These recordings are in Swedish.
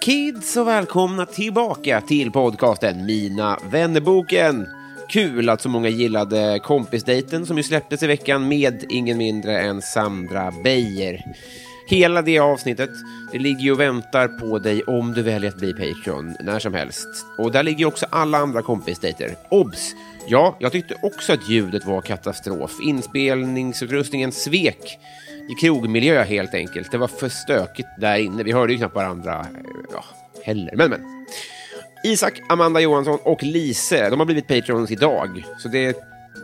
Kids och välkomna tillbaka till podcasten Mina vännerboken. Kul att så många gillade kompisdejten som ju släpptes i veckan med ingen mindre än Sandra Beijer. Hela det avsnittet det ligger ju och väntar på dig om du väljer att bli Patreon när som helst. Och där ligger också alla andra kompisdejter. Obs! Ja, jag tyckte också att ljudet var katastrof. Inspelningsutrustningen svek i krogmiljö helt enkelt. Det var för stökigt där inne. Vi hörde ju knappt varandra eh, ja, heller. Men, men. Isak, Amanda Johansson och Lise, de har blivit Patreons idag. Så det är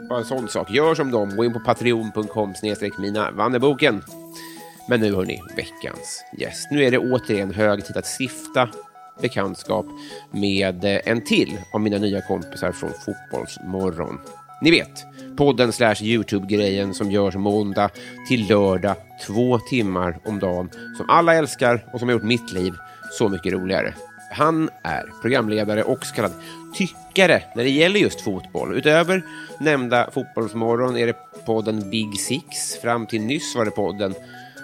bara en sån sak. Gör som dem. Gå in på patreon.com snedstreck mina vannerboken. Men nu hörni, veckans gäst. Nu är det återigen hög tid att stifta bekantskap med eh, en till av mina nya kompisar från Fotbollsmorgon. Ni vet, podden slash Youtube-grejen som görs måndag till lördag, två timmar om dagen, som alla älskar och som har gjort mitt liv så mycket roligare. Han är programledare och så kallad tyckare när det gäller just fotboll. Utöver nämnda Fotbollsmorgon är det podden Big Six. Fram till nyss var det podden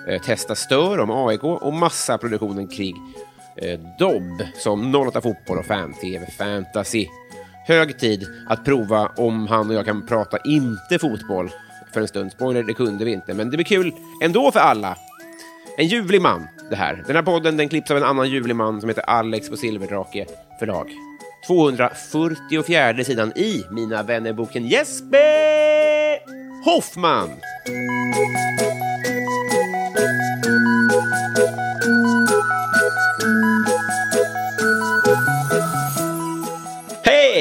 eh, Testa Stör om AIK och massa produktionen kring eh, Dobb som 08 Fotboll och Fan-TV Fantasy. Hög tid att prova om han och jag kan prata inte fotboll för en stund. Spoiler, det kunde vi inte, men det blir kul ändå för alla. En ljuvlig man, det här. Den här podden den klipps av en annan ljuvlig man som heter Alex på Silverdrake förlag. 244 sidan i Mina vännerboken Jesper Hoffman.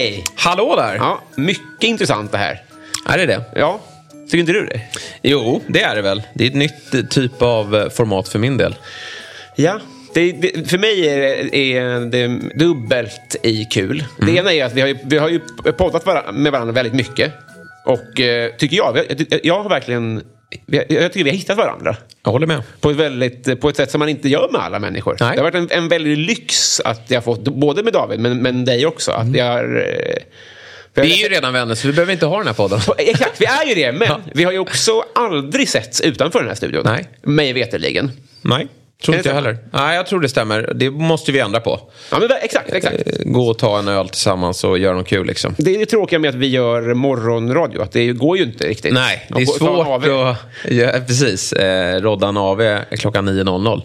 Hej! Hallå där! Ja, mycket intressant det här. Är det det? Ja, tycker inte du det? Jo, det är det väl. Det är ett nytt eh, typ av eh, format för min del. Ja. Det, det, för mig är det, är det dubbelt i kul. Det Mm. ena är att vi har ju, vi har ju poddat med varandra väldigt mycket. Och eh, tycker jag, jag, jag har verkligen... Jag, jag tycker vi har hittat varandra. Jag håller med. På ett, väldigt, på ett sätt som man inte gör med alla människor. Nej. Det har varit en, en väldig lyx att jag har fått, både med David men, men dig också. Att jag, har, eh, för Vi jag- är ju redan vänner så vi behöver inte ha den här podden. Exakt, vi är ju det. Men vi har ju också aldrig setts utanför den här studion. Nej. Mig veterligen. Nej, tror inte jag heller. Nej, jag tror det stämmer. Det måste vi ändra på. Ja, men exakt, exakt. Eh, Gå och ta en öl tillsammans och göra något kul liksom. Det är det tråkiga med att vi gör morgonradio, att det går ju inte riktigt. Nej, det är svårt att... Ja, precis. Eh, rodda en AV klockan 9.00.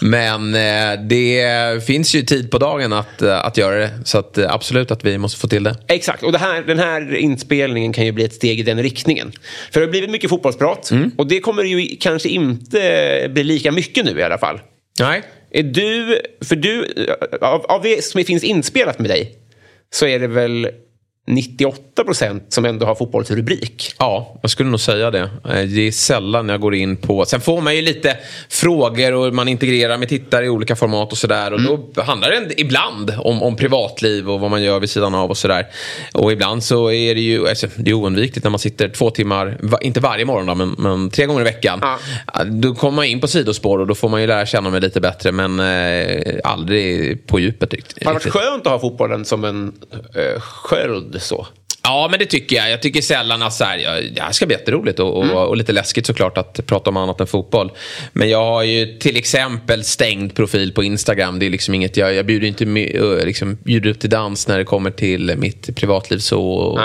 Men eh, det finns ju tid på dagen att, eh, att göra det. Så att, eh, absolut att vi måste få till det. Exakt, och det här, den här inspelningen kan ju bli ett steg i den riktningen. För det har blivit mycket fotbollsprat Mm. och det kommer ju kanske inte bli lika mycket nu i alla fall. Nej. Är du, för du, av, av det som finns inspelat med dig så är det väl 98 procent som ändå har fotbollsrubrik. Ja, jag skulle nog säga det. Eh, Det är sällan jag går in på... Sen får man ju lite frågor och man integrerar med tittare i olika format och sådär. Och då handlar det ibland om, om privatliv och vad man gör vid sidan av och sådär. Och ibland så är det ju alltså, det är oundvikligt när man sitter två timmar, inte varje morgon då, men, men tre gånger i veckan. Ja. Ja, Då kommer man in på sidospår och då får man ju lära känna mig lite bättre. Men eh, aldrig på djupet riktigt. Har det varit skönt att ha fotbollen som en eh, sköld så? Ja, men det tycker jag. Jag tycker sällan att så här, ja, det ska bli jätteroligt och, och, mm. och, lite läskigt såklart att prata om annat än fotboll. Men jag har ju till exempel stängd profil på Instagram. Det är liksom inget, jag, jag bjuder inte liksom, bjuder upp till dans när det kommer till mitt privatliv så.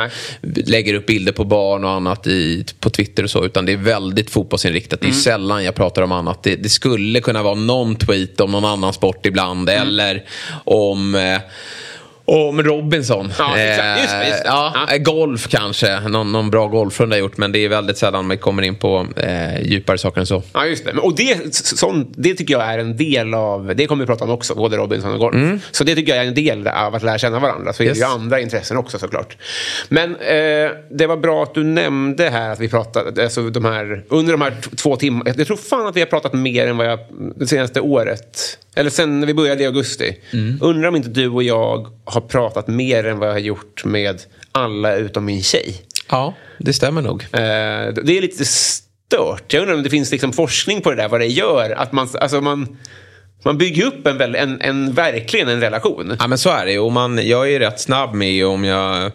Lägger upp bilder på barn och annat i, på Twitter och så. Utan det är väldigt fotbollsinriktat. Det är mm. sällan jag pratar om annat. Det, det, skulle kunna vara någon tweet om någon annan sport ibland. Mm. Eller om eh, med Robinson. Ja, exakt. Just just. Ja, ja. Golf kanske. Någon, någon bra golfrunda gjort. Men det är väldigt sällan man kommer in på eh, djupare saker än så. Ja, just det. Och det, sånt, det tycker jag är en del av... Det kommer vi prata om också, både Robinson och golf. Mm. Så det tycker jag är en del av att lära känna varandra. Så yes. är det ju andra intressen också såklart. Men eh, det var bra att du nämnde här att vi pratade... Alltså de här, under de här två timmarna. Jag tror fan att vi har pratat mer än vad jag... Det senaste året eller sen när vi började i augusti. Mm. Undrar om inte du och jag har pratat mer än vad jag har gjort med alla utom min tjej. Ja, det stämmer nog. Eh, det är lite stört. Jag undrar om det finns liksom forskning på det där, vad det gör. Att man, alltså man, man bygger upp en, en, en, verkligen en relation. Ja, men så är det. Och man, jag är rätt snabb med om jag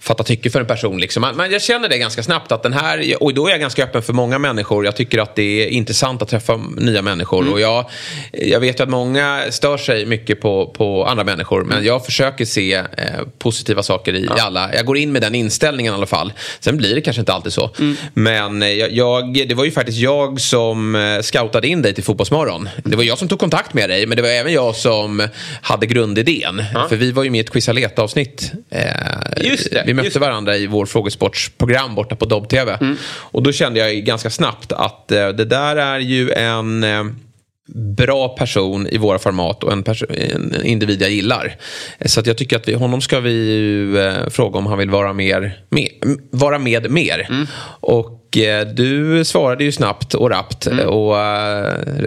fatta tycke för en person. Liksom. Men jag känner det ganska snabbt att den här, och då är jag ganska öppen för många människor. Jag tycker att det är intressant att träffa nya människor. Mm. Och jag, jag vet ju att många stör sig mycket på, på andra människor. Men jag försöker se eh, positiva saker i, ja. i, alla. Jag går in med den inställningen i alla fall. Sen blir det kanske inte alltid så. Mm. Men eh, jag, jag, det var ju faktiskt jag som eh, scoutade in dig till Fotbollsmorgon. Det var jag som tog kontakt med dig. Men det var även jag som hade grundidén. Ja. För vi var ju med i ett Quizalet-avsnitt. Eh, Just det vi mötte varandra i vår frågesportsprogram borta på Dobb-TV. Mm. Och då kände jag ganska snabbt att eh, det där är ju en eh, bra person i våra format och en, en, individ jag gillar. Så att jag tycker att vi, honom ska vi ju, eh, fråga om han vill vara, mer, med, vara med mer. Mm. Och du svarade ju snabbt och rappt mm. och uh,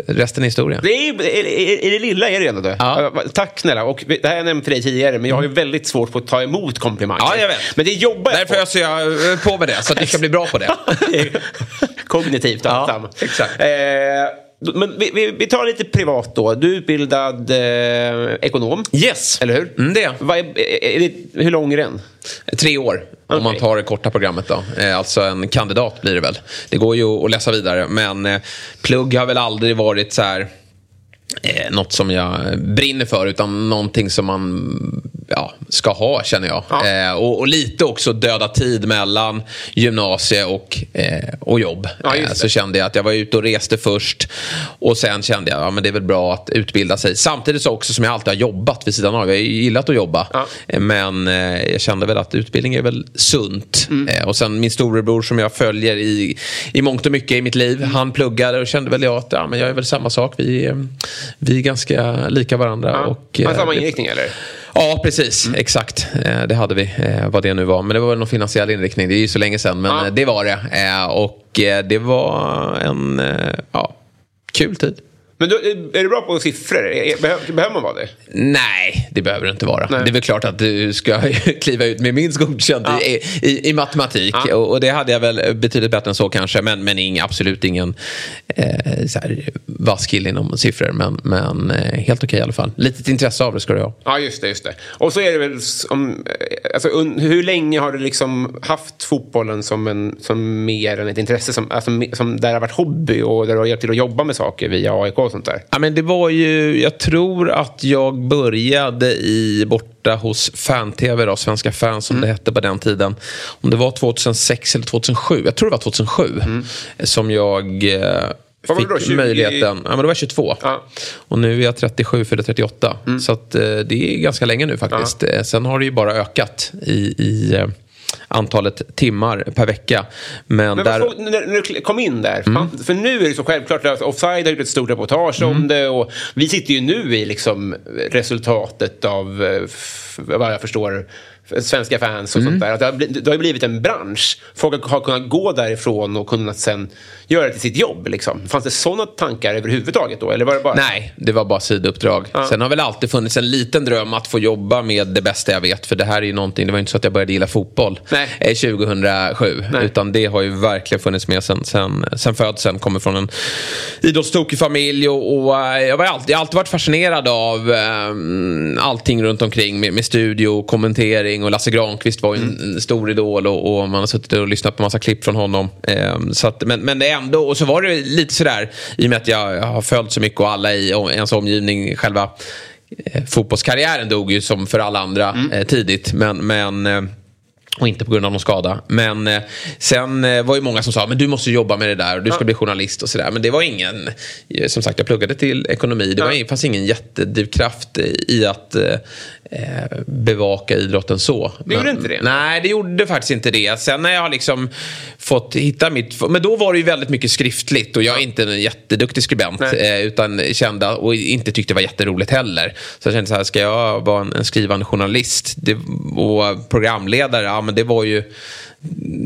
resten är historia. Det är, är, är det lilla är det ändå. Ja. Tack snälla. Och det här har jag nämnt för dig tidigare men jag har ju väldigt svårt på att ta emot komplimanger. Ja, jag vet. Men det jobbar jag Därför öser jag på med det så att vi ska bli bra på det. Kognitivt ja, Exakt. Eh, men vi, vi, vi, tar lite privat då. Du är utbildad eh, ekonom. Yes. Eller hur? Mm, det är jag. Hur lång är den? Tre år. Okay. Om man tar det korta programmet då. Eh, alltså en kandidat blir det väl. Det går ju att läsa vidare. Men eh, plugg har väl aldrig varit så här eh, något som jag brinner för utan någonting som man ja, ska ha känner jag. Ja. Eh, och, och, lite också döda tid mellan gymnasie och, eh, och jobb. Ja, eh, så kände jag att jag var ute och reste först och sen kände jag att ja, det är väl bra att utbilda sig. Samtidigt så också som jag alltid har jobbat vid sidan av. Jag har gillat att jobba. Ja. Eh, men eh, jag kände väl att utbildning är väl sunt. Mm. Eh, och sen min storebror som jag följer i, i mångt och mycket i mitt liv. Mm. Han pluggade och kände väl jag att ja, men jag är väl samma sak. Vi, vi är ganska lika varandra. Ja. Och, har samma inriktning eller? Ja, precis. Mm. Exakt. Eh, det hade vi, eh, vad det nu var. Men det var någon finansiell inriktning. Det är ju så länge sedan, men ja. det var det. Eh, och det var en ja, kul tid. Men du, är du bra på siffror? Behöver, man vara det? Nej, det behöver du inte vara. Nej. Det är väl klart att du ska kliva ut med minst godkänt ja. i, i, i, matematik. Ja. Och, och, det hade jag väl betydligt bättre än så kanske. Men, men ing, absolut ingen eh, så här, vass kille inom siffror. Men, men eh, helt okej okay, i alla fall. Litet intresse av det ska du ha. Ja, just det. Just det. Och så är det väl om, eh, alltså, un, hur länge har du liksom haft fotbollen som, en, som mer än ett intresse? Som, alltså, som där det har varit hobby och där du har hjälpt till att jobba med saker via AIK? Och sånt där? Ja, men det var ju, jag tror att jag började i borta hos Fan-TV, då, Svenska fans som mm. det hette på den tiden. Om det var 2006 eller 2007, jag tror det var 2007, mm. som jag eh, fick då, 20... möjligheten. Ja, men då var jag 22. Ja. Och nu är jag 37 för 38. Mm. Så att, eh, det är ganska länge nu faktiskt. Ja. Eh, sen har det ju bara ökat i, i antalet timmar per vecka. Men, Men där... när, när du kom in där, mm. för nu är det så självklart att Offside har gjort ett stort reportage mm. om det och vi sitter ju nu i liksom resultatet av eh, vad jag förstår svenska fans och mm. sånt där. Att det, har blivit, det har blivit en bransch. Folk har kunnat gå därifrån och kunnat sen göra det till sitt jobb. Liksom. Fanns det sådana tankar överhuvudtaget då? Eller var det bara... Nej, det var bara sidouppdrag. Ja. Sen har väl alltid funnits en liten dröm att få jobba med det bästa jag vet. För det här är ju någonting, det var inte så att jag började gilla fotboll Nej. 2007. Eh, Nej. Utan det har ju verkligen funnits med sen, sen, sen födseln. Kommer från en idrottstokig familj och, och eh, jag, var alltid, jag har alltid varit fascinerad av um, allting runt omkring med, med studio, kommentering Jerring och Lasse Granqvist var ju en, en stor idol och, och, man har suttit och lyssnat på massa klipp från honom. Eh, så att, men, men det ändå, och så var det lite sådär i och med att jag har följt så mycket och alla i ens omgivning själva eh, fotbollskarriären dog ju som för alla andra mm. eh, tidigt. Men, men eh, och inte på grund av någon skada. Men eh, sen eh, var ju många som sa men du måste jobba med det där och du ska ja. bli journalist och sådär. Men det var ingen, eh, som sagt jag pluggade till ekonomi. Det var, fanns ingen jättedrivkraft i att eh, eh, bevaka idrotten så. Det gjorde inte det? Nej, det gjorde faktiskt inte det. Sen när jag liksom fått hitta mitt... Men då var det ju väldigt mycket skriftligt och jag är inte en jätteduktig skribent. Utan kände, och inte tyckte det var jätteroligt heller. Så jag kände så här, ska jag vara en, en skrivande journalist det, och programledare, men det var ju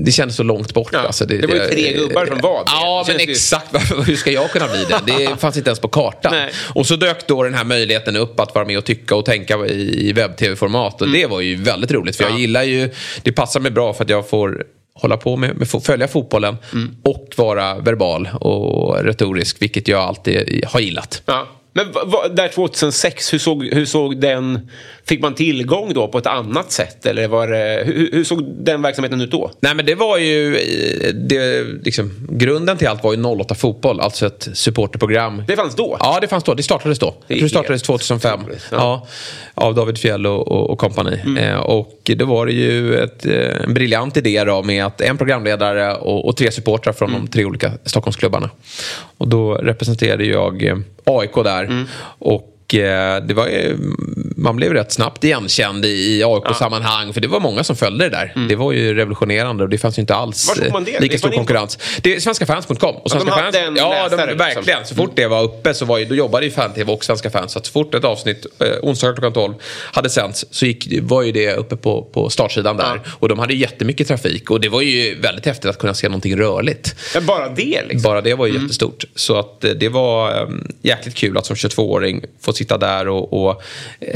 det kändes så långt bort. Ja, alltså, det, det, var ju tre gubbar som var Ja, men exakt. Hur ska jag kunna bli det? Det fanns inte ens på kartan. Nej. Och så dök då den här möjligheten upp att vara med och tycka och tänka i webb-tv-format. Och mm. det var ju väldigt roligt. För ja. jag gillar ju, det passar mig bra för att jag får hålla på med, med följa fotbollen mm. och vara verbal och retorisk, vilket jag alltid har gillat. Ja. Men där 2006, hur såg, hur såg den... Fick man tillgång då på ett annat sätt? Eller var det, hur, hur, såg den verksamheten ut då? Nej men det var ju... Det, liksom, grunden till allt var ju 08 Fotboll, alltså ett supporterprogram. Det fanns då? Ja, det fanns då. Det startades då. Det, det startades 2005. Ja. ja. av David Fjell och, och, och kompani. Mm. Eh, och då var det ju ett, eh, en briljant idé då med att en programledare och, och tre supportrar från mm. de tre olika Stockholmsklubbarna. Och då representerade jag eh, AIK där. Mm. Och det var, man blev rätt snabbt igenkänd i AIK-sammanhang. Ja. För det var många som följde det där. Mm. Det var ju revolutionerande och det fanns ju inte alls lika stor konkurrens. Det är svenskafans.com. Och svenska de fans, ja, de, liksom. verkligen. Så fort det var uppe så var ju, då jobbade ju Fan-TV och Svenska fans. Så, så fort ett avsnitt, eh, onsdagar klockan 12, hade sänts så gick, var ju det uppe på, på startsidan där. Ja. Och de hade jättemycket trafik. Och det var ju väldigt häftigt att kunna se någonting rörligt. Ja, bara det liksom. Bara det var ju mm. jättestort. Så att eh, det var um, jäkligt kul att som 22-åring få sitta där och, och eh,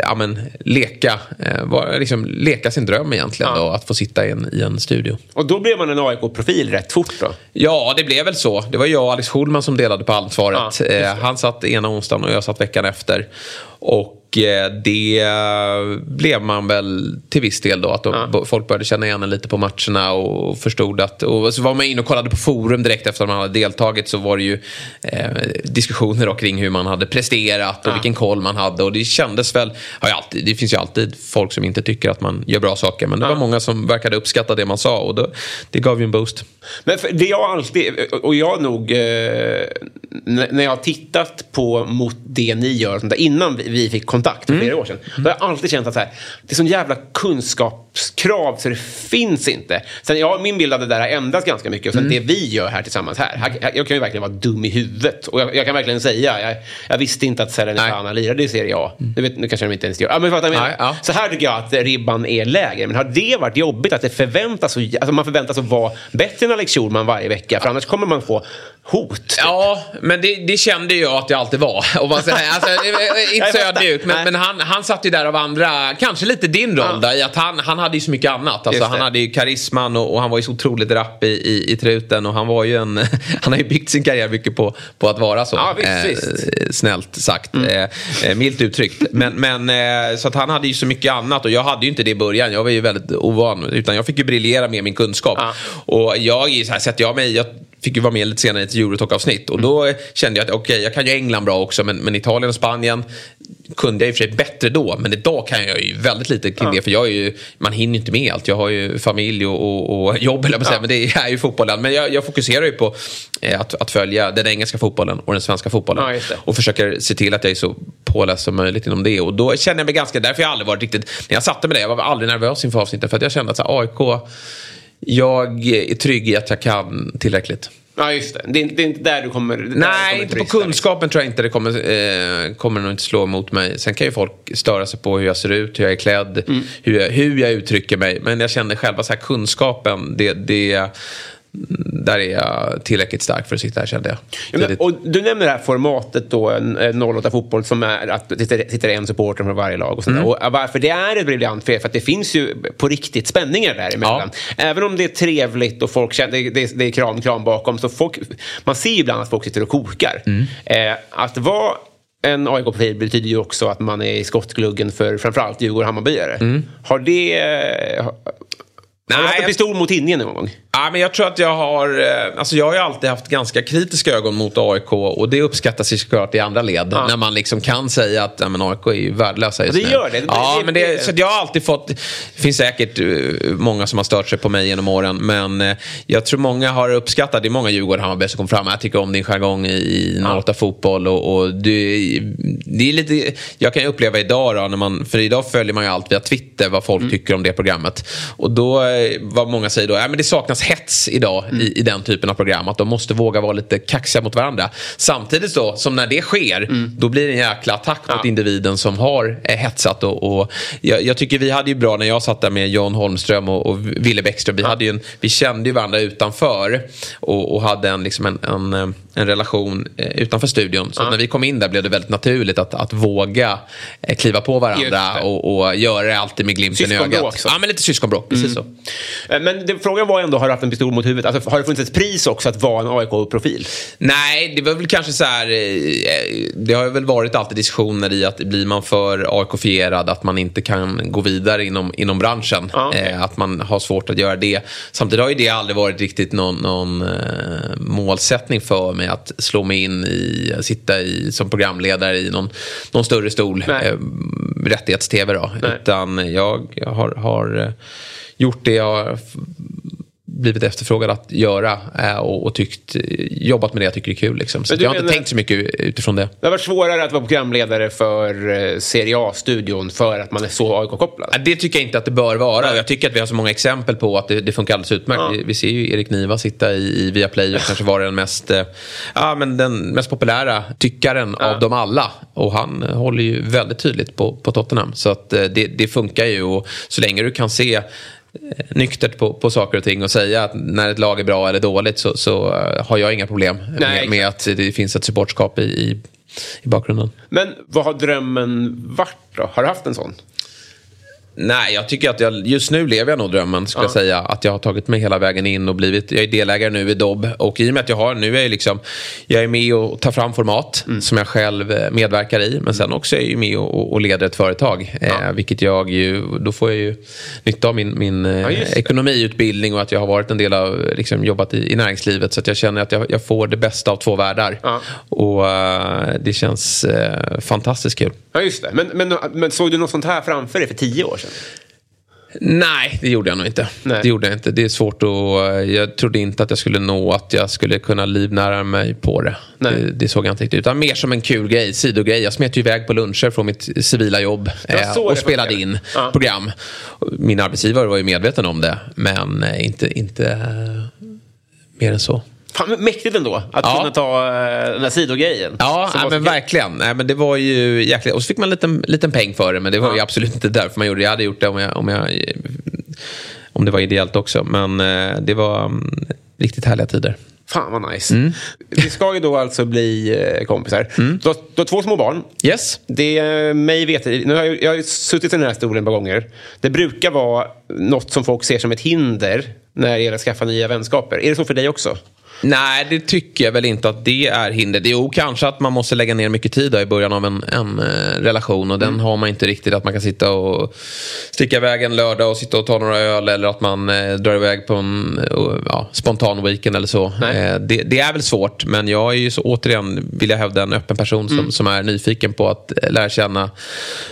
ja, men, leka, eh, var, liksom, leka sin dröm egentligen. Ja. Då, att få sitta i en, i en studio. Och då blev man en AIK-profil rätt fort då? Ja, det blev väl så. Det var jag och Alex Schulman som delade på ansvaret. Ja, eh, han satt ena onsdagen och jag satt veckan efter. Och det blev man väl till viss del då. Att de, ja. folk började känna igen en lite på matcherna och förstod att... Och så var man inne och kollade på forum direkt efter att man hade deltagit så var det ju eh, diskussioner kring hur man hade presterat och ja. vilken koll man hade. Och det kändes väl... Ja, alltid, det finns ju alltid folk som inte tycker att man gör bra saker men det var många som verkade uppskatta det man sa och då, det gav ju en boost. Men det jag alltid, och jag nog, eh, när jag har tittat på mot det ni gör, innan vi fick kontakt kontakt för mm. flera år sedan. Då har jag alltid känt att så här, det är sån jävla kunskapskrav så det finns inte. Sen, ja, min bild av det där har ändrats ganska mycket. Sen mm. det vi gör här tillsammans här, här, jag kan ju verkligen vara dum i huvudet. Och jag, jag kan verkligen säga, jag, jag visste inte att Serenitana lirade i Serie A. Mm. Nu, vet, nu kanske de inte ens gör. Ja, men jag menar, ja. Så här tycker jag att ribban är lägre. Men har det varit jobbigt att det förväntas, alltså man förväntas att vara bättre än Alex Schulman varje vecka? För annars kommer man få hot. Typ. Ja, men det, det, kände jag att jag alltid var. Och man säger, alltså, inte så ödmjuk, men, men, han, han satt ju där av andra, kanske lite din roll ja. där, i att han, han hade ju så mycket annat. Alltså, han hade ju karisman och, och, han var ju så otroligt rapp i, i, i truten och han var ju en, han har ju byggt sin karriär mycket på, på att vara så. Ja, visst, eh, snällt sagt, mm. eh, eh milt uttryckt. Men, men eh, så att han hade ju så mycket annat och jag hade ju inte det i början. Jag var ju väldigt ovan, utan jag fick ju briljera med min kunskap. Ja. Och jag, så här, sätter jag mig, jag fick ju vara med lite senare i ett Eurotalk-avsnitt. Och då kände jag att okej, okay, jag kan ju England bra också, men, men Italien och Spanien kunde jag i och för sig bättre då. Men idag kan jag ju väldigt lite kring det. För jag är ju, man hinner ju inte med allt. Jag har ju familj och, och, och jobb, eller ja. men det är ju fotbollen. Men jag, jag fokuserar ju på eh, att, att följa den engelska fotbollen och den svenska fotbollen. Ja, och försöker se till att jag är så påläst som möjligt inom det. Och då känner jag mig ganska, därför har jag aldrig varit riktigt, när jag satte mig där, jag var aldrig nervös inför avsnittet. För att jag kände att så här, AIK, jag är trygg i att jag kan tillräckligt. Ja, just det. Det är, det är inte där du kommer... Nej, kommer inte på kunskapen liksom. tror jag inte det kommer, eh, kommer nog inte slå emot mig. Sen kan ju folk störa sig på hur jag ser ut, hur jag är klädd, mm. hur, jag, hur jag uttrycker mig. Men jag känner själva så här, kunskapen, det, det där är jag tillräckligt stark för att sitta här kände jag. Ja, men, och du nämner det här formatet då, 08 Fotboll, som är att det sitter en supporter från varje lag. Och, mm. och varför det är ett briljant fel, för att det finns ju på riktigt spänningar däremellan. Ja. Även om det är trevligt och folk känner, det, det, det är kram, kram bakom, så folk, man ser ju ibland att folk sitter och kokar. Mm. Eh, att vara en AIK-profil betyder ju också att man är i skottgluggen för framförallt Djurgården och Hammarbyare. Har det... Har, du haft en pistol mot tinningen någon gång? Ja, men jag tror att jag har... eh, Alltså jag har ju alltid haft ganska kritiska ögon mot AIK och det uppskattas ju såklart i andra led. När man liksom kan säga att ja, men AIK är ju värdelösa just det nu. gör det. Det- Ja, det- men det, det- så jag har alltid fått... Det finns säkert eh, många som har stört sig på mig genom åren. Men eh, jag tror många har uppskattat, det är många Djurgården Hammarby som kom fram. Jag tycker om din jargong i 08 fotboll. Och, och det, det är lite... Jag kan ju uppleva idag då, när man, för idag följer man ju allt via Twitter vad folk tycker om det programmet. Och då, vad många säger då, ja, men det saknas hets idag i, i den typen av program. Att de måste våga vara lite kaxiga mot varandra. Samtidigt då, som när det sker, då blir det en jäkla attack mot individen som har eh, hetsat. Och, och jag, jag tycker vi hade ju bra när jag satt där med John Holmström och, och Ville Bäckström. Vi, hade ju en, vi kände ju varandra utanför och, och hade en, liksom en, en, eh, en relation eh, utanför studion. Så när vi kom in där blev det väldigt naturligt att, att våga eh, kliva på varandra och, och göra det alltid med glimten i ögat. också. Ja, men lite syskonbråk. Precis så. Eh, Men det, frågan var ändå, har du haft en pistol mot huvudet? Alltså, har det funnits ett pris också att vara en AIK-profil? Nej, det var väl kanske så här. Det har väl varit alltid diskussioner i att blir man för AIK-fierad att man inte kan gå vidare inom, inom branschen. Ja, eh, att man har svårt att göra det. Samtidigt har ju det aldrig varit riktigt någon, någon målsättning för mig att slå mig in i, sitta i, som programledare i någon, någon större stol. Nej. Eh, Rättighets-TV då. Nej. Utan jag har, har eh, gjort det jag blivit efterfrågad att göra eh, och, och tyckt, jobbat med det jag tycker är kul. Liksom. Så jag har inte tänkt så mycket utifrån det. Det har varit svårare att vara programledare för eh, Serie A-studion för att man är så AIK-kopplad. Ja, Det tycker jag inte att det bör vara. Och Jag tycker att vi har så många exempel på att det, det funkar alldeles utmärkt. Ja. Vi, vi ser ju Erik Niva sitta i, i Viaplay och kanske vara den mest, eh, ja, men den mest populära tyckaren av dem alla. Och han eh, håller ju väldigt tydligt på, på Tottenham. Så att eh, det, det funkar ju. Och så länge du kan se eh, nyktert på, på saker och ting och säga att när ett lag är bra eller dåligt så, så eh, har jag inga problem med, med att det finns ett supportskap i, i, i bakgrunden. Men vad har drömmen varit då? Har du haft en sån? Nej, jag tycker att jag, just nu lever jag nog drömmen, ska jag säga. Att jag har tagit mig hela vägen in och blivit, jag är delägare nu i Dobb. Och i och med att jag har, nu är jag liksom, jag är med och tar fram format som jag själv eh, medverkar i. Men sen också är jag ju med och, och leder ett företag. Eh, vilket jag ju, då får jag ju nytta av min, min eh, Ja, ekonomiutbildning och att jag har varit en del av, liksom jobbat i, i näringslivet. Så att jag känner att jag, jag får det bästa av två världar. Ja. Och eh, det känns eh, fantastiskt kul. Ja, just det. Men, men, men såg du något sånt här framför dig för tio år sedan? Nej, det gjorde jag nog inte. Nej. Det gjorde jag inte. Det är svårt att... Jag trodde inte att jag skulle nå att jag skulle kunna livnära mig på det. Det, det såg jag inte riktigt. Utan mer som en kul grej, sidogrej. Jag smet ju iväg på luncher från mitt civila jobb eh, och spelade in Ja. program. Min arbetsgivare var ju medveten om det, men eh, inte, inte eh, mer än så. Fan, mäktigt ändå att Ja. kunna ta eh, den här sidogrejen. Ja, nej, men verkligen. Nej, men det var ju jäkligt. Och så fick man en liten, liten peng för det, men det var ju absolut inte därför man gjorde det. Jag hade gjort det om, jag, om, jag, om det var ideellt också. Men eh, det var mm, riktigt härliga tider. Fan vad nice. Mm. Vi ska ju då alltså bli eh, kompisar. Du, har, du har två små barn. Yes. Det är mig vet nu har jag, jag har suttit i den här stolen ett par gånger. Det brukar vara något som folk ser som ett hinder när det gäller att skaffa nya vänskaper. Är det så för dig också? Nej, det tycker jag väl inte att det är hinder. Jo, kanske att man måste lägga ner mycket tid i början av en, en eh, relation. Och den har man inte riktigt. Att man kan sitta och sticka iväg en lördag och sitta och ta några öl. Eller att man eh, drar iväg på en eh, ja, spontan weekend eller så. Eh, det, det är väl svårt. Men jag är ju så återigen, vill jag hävda, en öppen person som, som är nyfiken på att eh, lära känna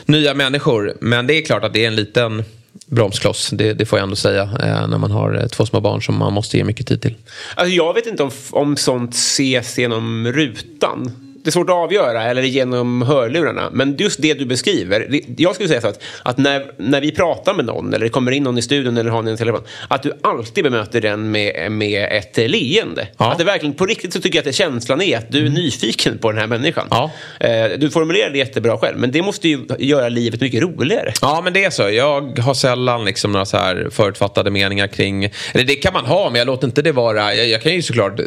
nya människor. Men det är klart att det är en liten bromskloss. Det, det får jag ändå säga. Eh, när man har eh, två små barn som man måste ge mycket tid till. Alltså jag vet inte om, om sånt ses genom rutan. Det är svårt att avgöra, eller genom hörlurarna. Men just det du beskriver. det- Jag skulle säga så att, att när, när vi pratar med någon, eller det kommer in någon i studion eller har en telefon, att du alltid bemöter den med, med ett leende. Ja. Att det verkligen, på riktigt så tycker jag att det, känslan är att du är nyfiken på den här människan. Ja. Eh, Du formulerar det jättebra själv, men det måste ju göra livet mycket roligare. Ja, men det är så. Jag har sällan liksom några så här förutfattade meningar kring... Eller det kan man ha, men jag låter inte det vara... Jag, jag kan ju såklart... eh,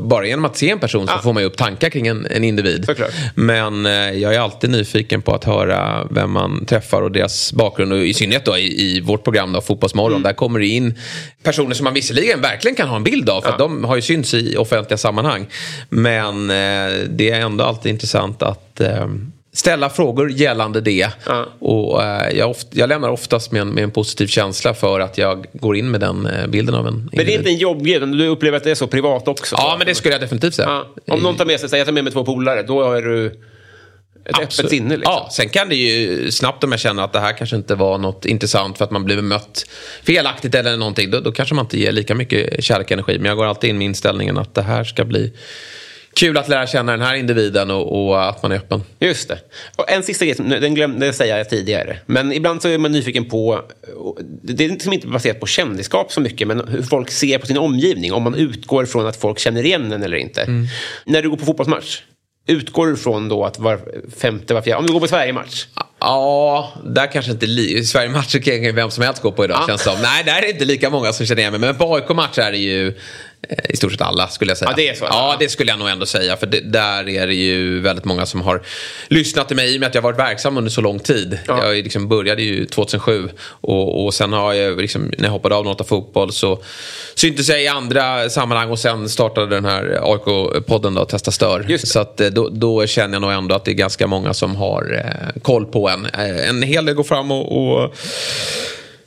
Bara genom att se en person så Ja. får man ju upp tankar kring en, en individ. Såklart. Men eh, jag är alltid nyfiken på att höra vem man träffar och deras bakgrund. Och I synnerhet då i, i vårt program då, Fotbollsmorgon. Mm. Där kommer det in personer som man visserligen verkligen kan ha en bild av. För att de har ju synts i offentliga sammanhang. Men eh, det är ändå alltid intressant att eh, ställa frågor gällande det. Ja. Och eh, jag, oft, jag lämnar oftast med en, med en positiv känsla för att jag går in med den eh, bilden av en Men det är individ. inte en jobbgrej, utan du upplever att det är så privat också? Ja, men det skulle jag definitivt säga. Ja. Om någon tar med sig, säg jag tar med mig två polare, då är du ett öppet Absolut. sinne. Liksom. Ja, sen kan det ju snabbt om jag känner att det här kanske inte var något intressant för att man blivit mött felaktigt eller någonting. Då, då kanske man inte ger lika mycket kärlek och energi. Men jag går alltid in med inställningen att det här ska bli kul att lära känna den här individen och, och att man är öppen. Just det. Och en sista grej, den glömde jag säga tidigare. Men ibland så är man nyfiken på, det är liksom inte baserat på kändisskap så mycket, men hur folk ser på sin omgivning. Om man utgår från att folk känner igen en eller inte. Mm. När du går på fotbollsmatch, utgår du från då att var femte, var fjärde, om du går på Sverige-match. Ja, där kanske inte... Li- Sverige-matcher kan vem som helst gå på idag Ja. känns det som. Nej, där är det inte lika många som känner igen mig. Men på AIK-matcher är det ju i stort sett alla skulle jag säga. Ja, det är så. Ja, det skulle jag nog ändå säga. För det, där är det ju väldigt många som har lyssnat till mig i och med att jag har varit verksam under så lång tid. Ja. Jag liksom började ju 2007 och, och sen har jag liksom, när jag hoppade av Nota Fotboll så syntes jag i andra sammanhang och sen startade den här AIK-podden då, Testa Stör. Så att, eh, då, då känner jag nog ändå att det är ganska många som har eh, koll på en. Eh, en hel del går fram och, och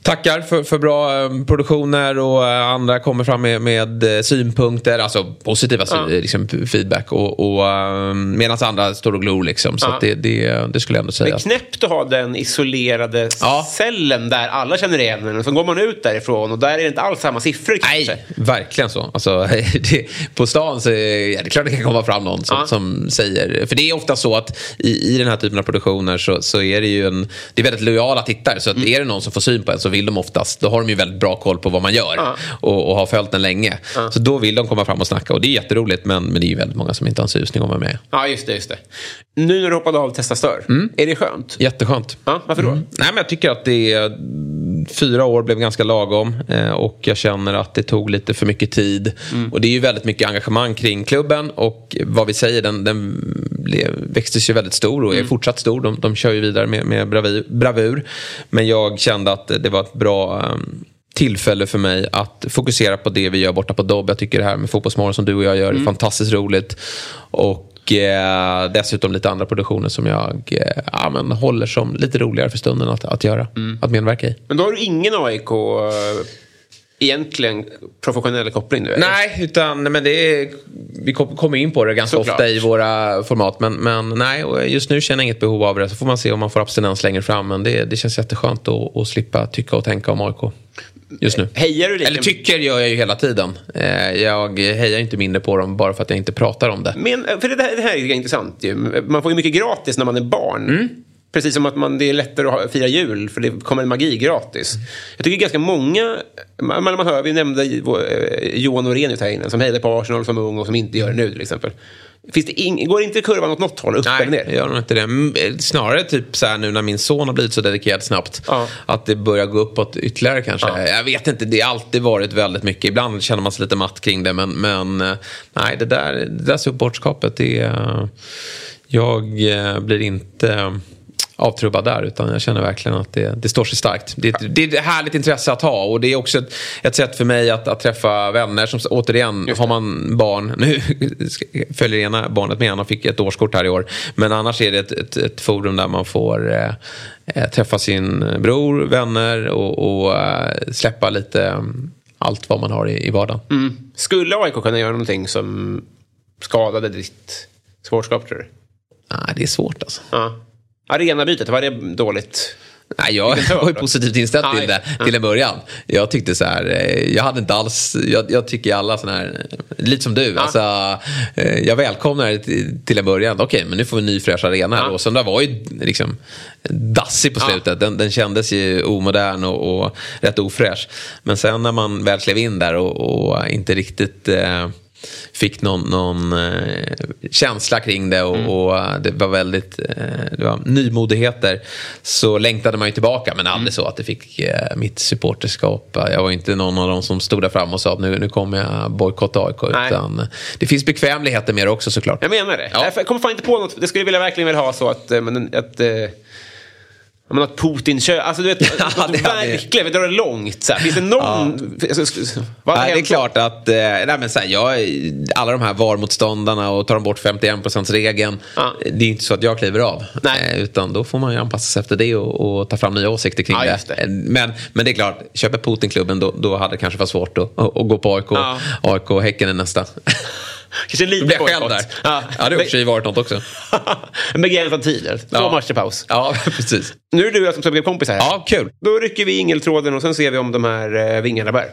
tackar för, för bra eh, produktioner och eh, andra kommer fram med, med eh, synpunkter, alltså positiva Ja. liksom, feedback. Och, och, eh, Medan andra står och glor liksom. Så Ja. att det, det, det skulle jag ändå Det säga. är knäppt att ha den isolerade Ja. cellen där alla känner igen en. Och så går man ut därifrån och där är det inte alls samma siffror kanske. Nej, verkligen så. Alltså, det, på stan så är ja, det klart det kan komma fram någon som, Ja. som säger... För det är ofta så att i, i den här typen av produktioner så, så är det ju en... Det är väldigt lojala tittare. Så att Mm. är det någon som får syn på en så vill de oftast... Då har de ju väldigt bra koll på vad man gör. Ja. Och, och har följt den länge. Så då vill de komma fram och snacka. Och det är jätteroligt. Men, men det är ju väldigt många som inte har en susning om vad med är. Ja, just det. Just det. Nu när du hoppade av Testa Stör, är det skönt? Jätteskönt. Ja, varför då? Nej, men jag tycker att det är, fyra år blev ganska lagom eh, och jag känner att det tog lite för mycket tid. Och det är ju väldigt mycket engagemang kring klubben och vad vi säger, den, den växtes ju väldigt stor och är fortsatt stor. De, de kör ju vidare med, med bravur, bravur. Men jag kände att det var ett bra eh, tillfälle för mig att fokusera på det vi gör borta på Dobb. Jag tycker det här med Fotbollsmorgon som du och jag gör är fantastiskt roligt. Och eh, dessutom lite andra produktioner som jag eh, ja, men håller som lite roligare för stunden att, att göra. Att medverka i. Men då har du ingen AIK eh, egentligen professionell koppling nu? eller? Nej, utan men det är, vi kom- kommer in på det ganska Såklart. ofta i våra format. Men, men nej, just nu känner jag inget behov av det. Så får man se om man får abstinens längre fram. Men det, det känns jätteskönt att, att slippa tycka och tänka om AIK. Just nu. Hejar du lika Eller tycker gör jag ju hela tiden. Eh, Jag hejar inte mindre på dem bara för att jag inte pratar om det. Men, för det, här, det här är intressant ju. Man får ju mycket gratis när man är barn. Mm. Precis som att man, det är lättare att ha- fira jul för det kommer en magi gratis. Jag tycker ganska många, man, man hör, vi nämnde eh, Johan Norenius här inne som hejade på Arsenal som ung och som inte gör det nu till exempel. Finns det ing, går inte kurvan åt något håll, upp eller Nej, ner? jag gör inte det. Eh, Snarare typ så här nu när min son har blivit så dedikerad snabbt. Ja. Att det börjar gå uppåt ytterligare kanske. Ja. Jag vet inte, det har alltid varit väldigt mycket. Ibland känner man sig lite matt kring det. Men, men eh, nej, det där, det där supportskapet, det är... Jag eh, blir inte avtrubbad där utan jag känner verkligen att det, det står sig starkt. Det, det är ett härligt intresse att ha och det är också ett, ett sätt för mig att, att träffa vänner. Som, återigen, har man barn, nu följer ena barnet med, han fick ett årskort här i år. Men annars är det ett, ett, ett forum där man får eh, eh, träffa sin bror, vänner och, och eh, släppa lite eh, allt vad man har i, i vardagen. Mm. Skulle AIK kunna göra någonting som skadade ditt sportskap tror du? Nej, det är svårt alltså. Ja. Arenabytet, var det dåligt? Nej, jag var ju positivt inställd till det till en början. Jag tyckte så här, eh, jag hade inte alls, jag, jag tycker alla sådana här, lite som du, alltså, eh, jag välkomnar det till, till en början. Okej, men nu får vi en ny fräsch arena. Ja. Och sen där var ju liksom dassig på slutet. Den, den kändes ju omodern och, och rätt ofräsch. Men sen när man väl klev in där och, och inte riktigt eh, fick någon, någon eh, känsla kring det och, mm. och, det var väldigt eh, det var nymodigheter så längtade man ju tillbaka men aldrig mm. så att det fick eh, mitt supporterskap. Jag var inte någon av dem som stod där fram och sa att nu, nu kommer jag bojkotta AIK. Utan det finns bekvämligheter med det också såklart. Jag menar det. Ja. Jag kommer fan inte på något. Det skulle jag verkligen vilja ha så att, eh, att, att men att Putin kör, alltså du vet, ja, det verkligen, vi drar det långt. Så här. Finns det någon... Ja. Vad nej, det är klart att, eh, nej, men så här, jag, alla de här VAR-motståndarna och tar de bort 51%-regeln. Ja. Det är inte så att jag kliver av. Nej. Eh, utan då får man ju anpassa sig efter det och, och ta fram nya åsikter kring ja, det. det. Men, men det är klart, köper Putin-klubben då, då hade det kanske varit svårt att, att gå på AIK. Ja. AIK och Häcken är nästa. Kanske en liten blir själv där. Ja, ja det har i och för sig varit något också. en begränsad tid. Två ja. matcher paus. Ja, precis. Nu är det du och jag som ska bli kompisar här. Ja, kul. Då rycker vi ingeltråden och sen ser vi om de här eh, vingarna bär.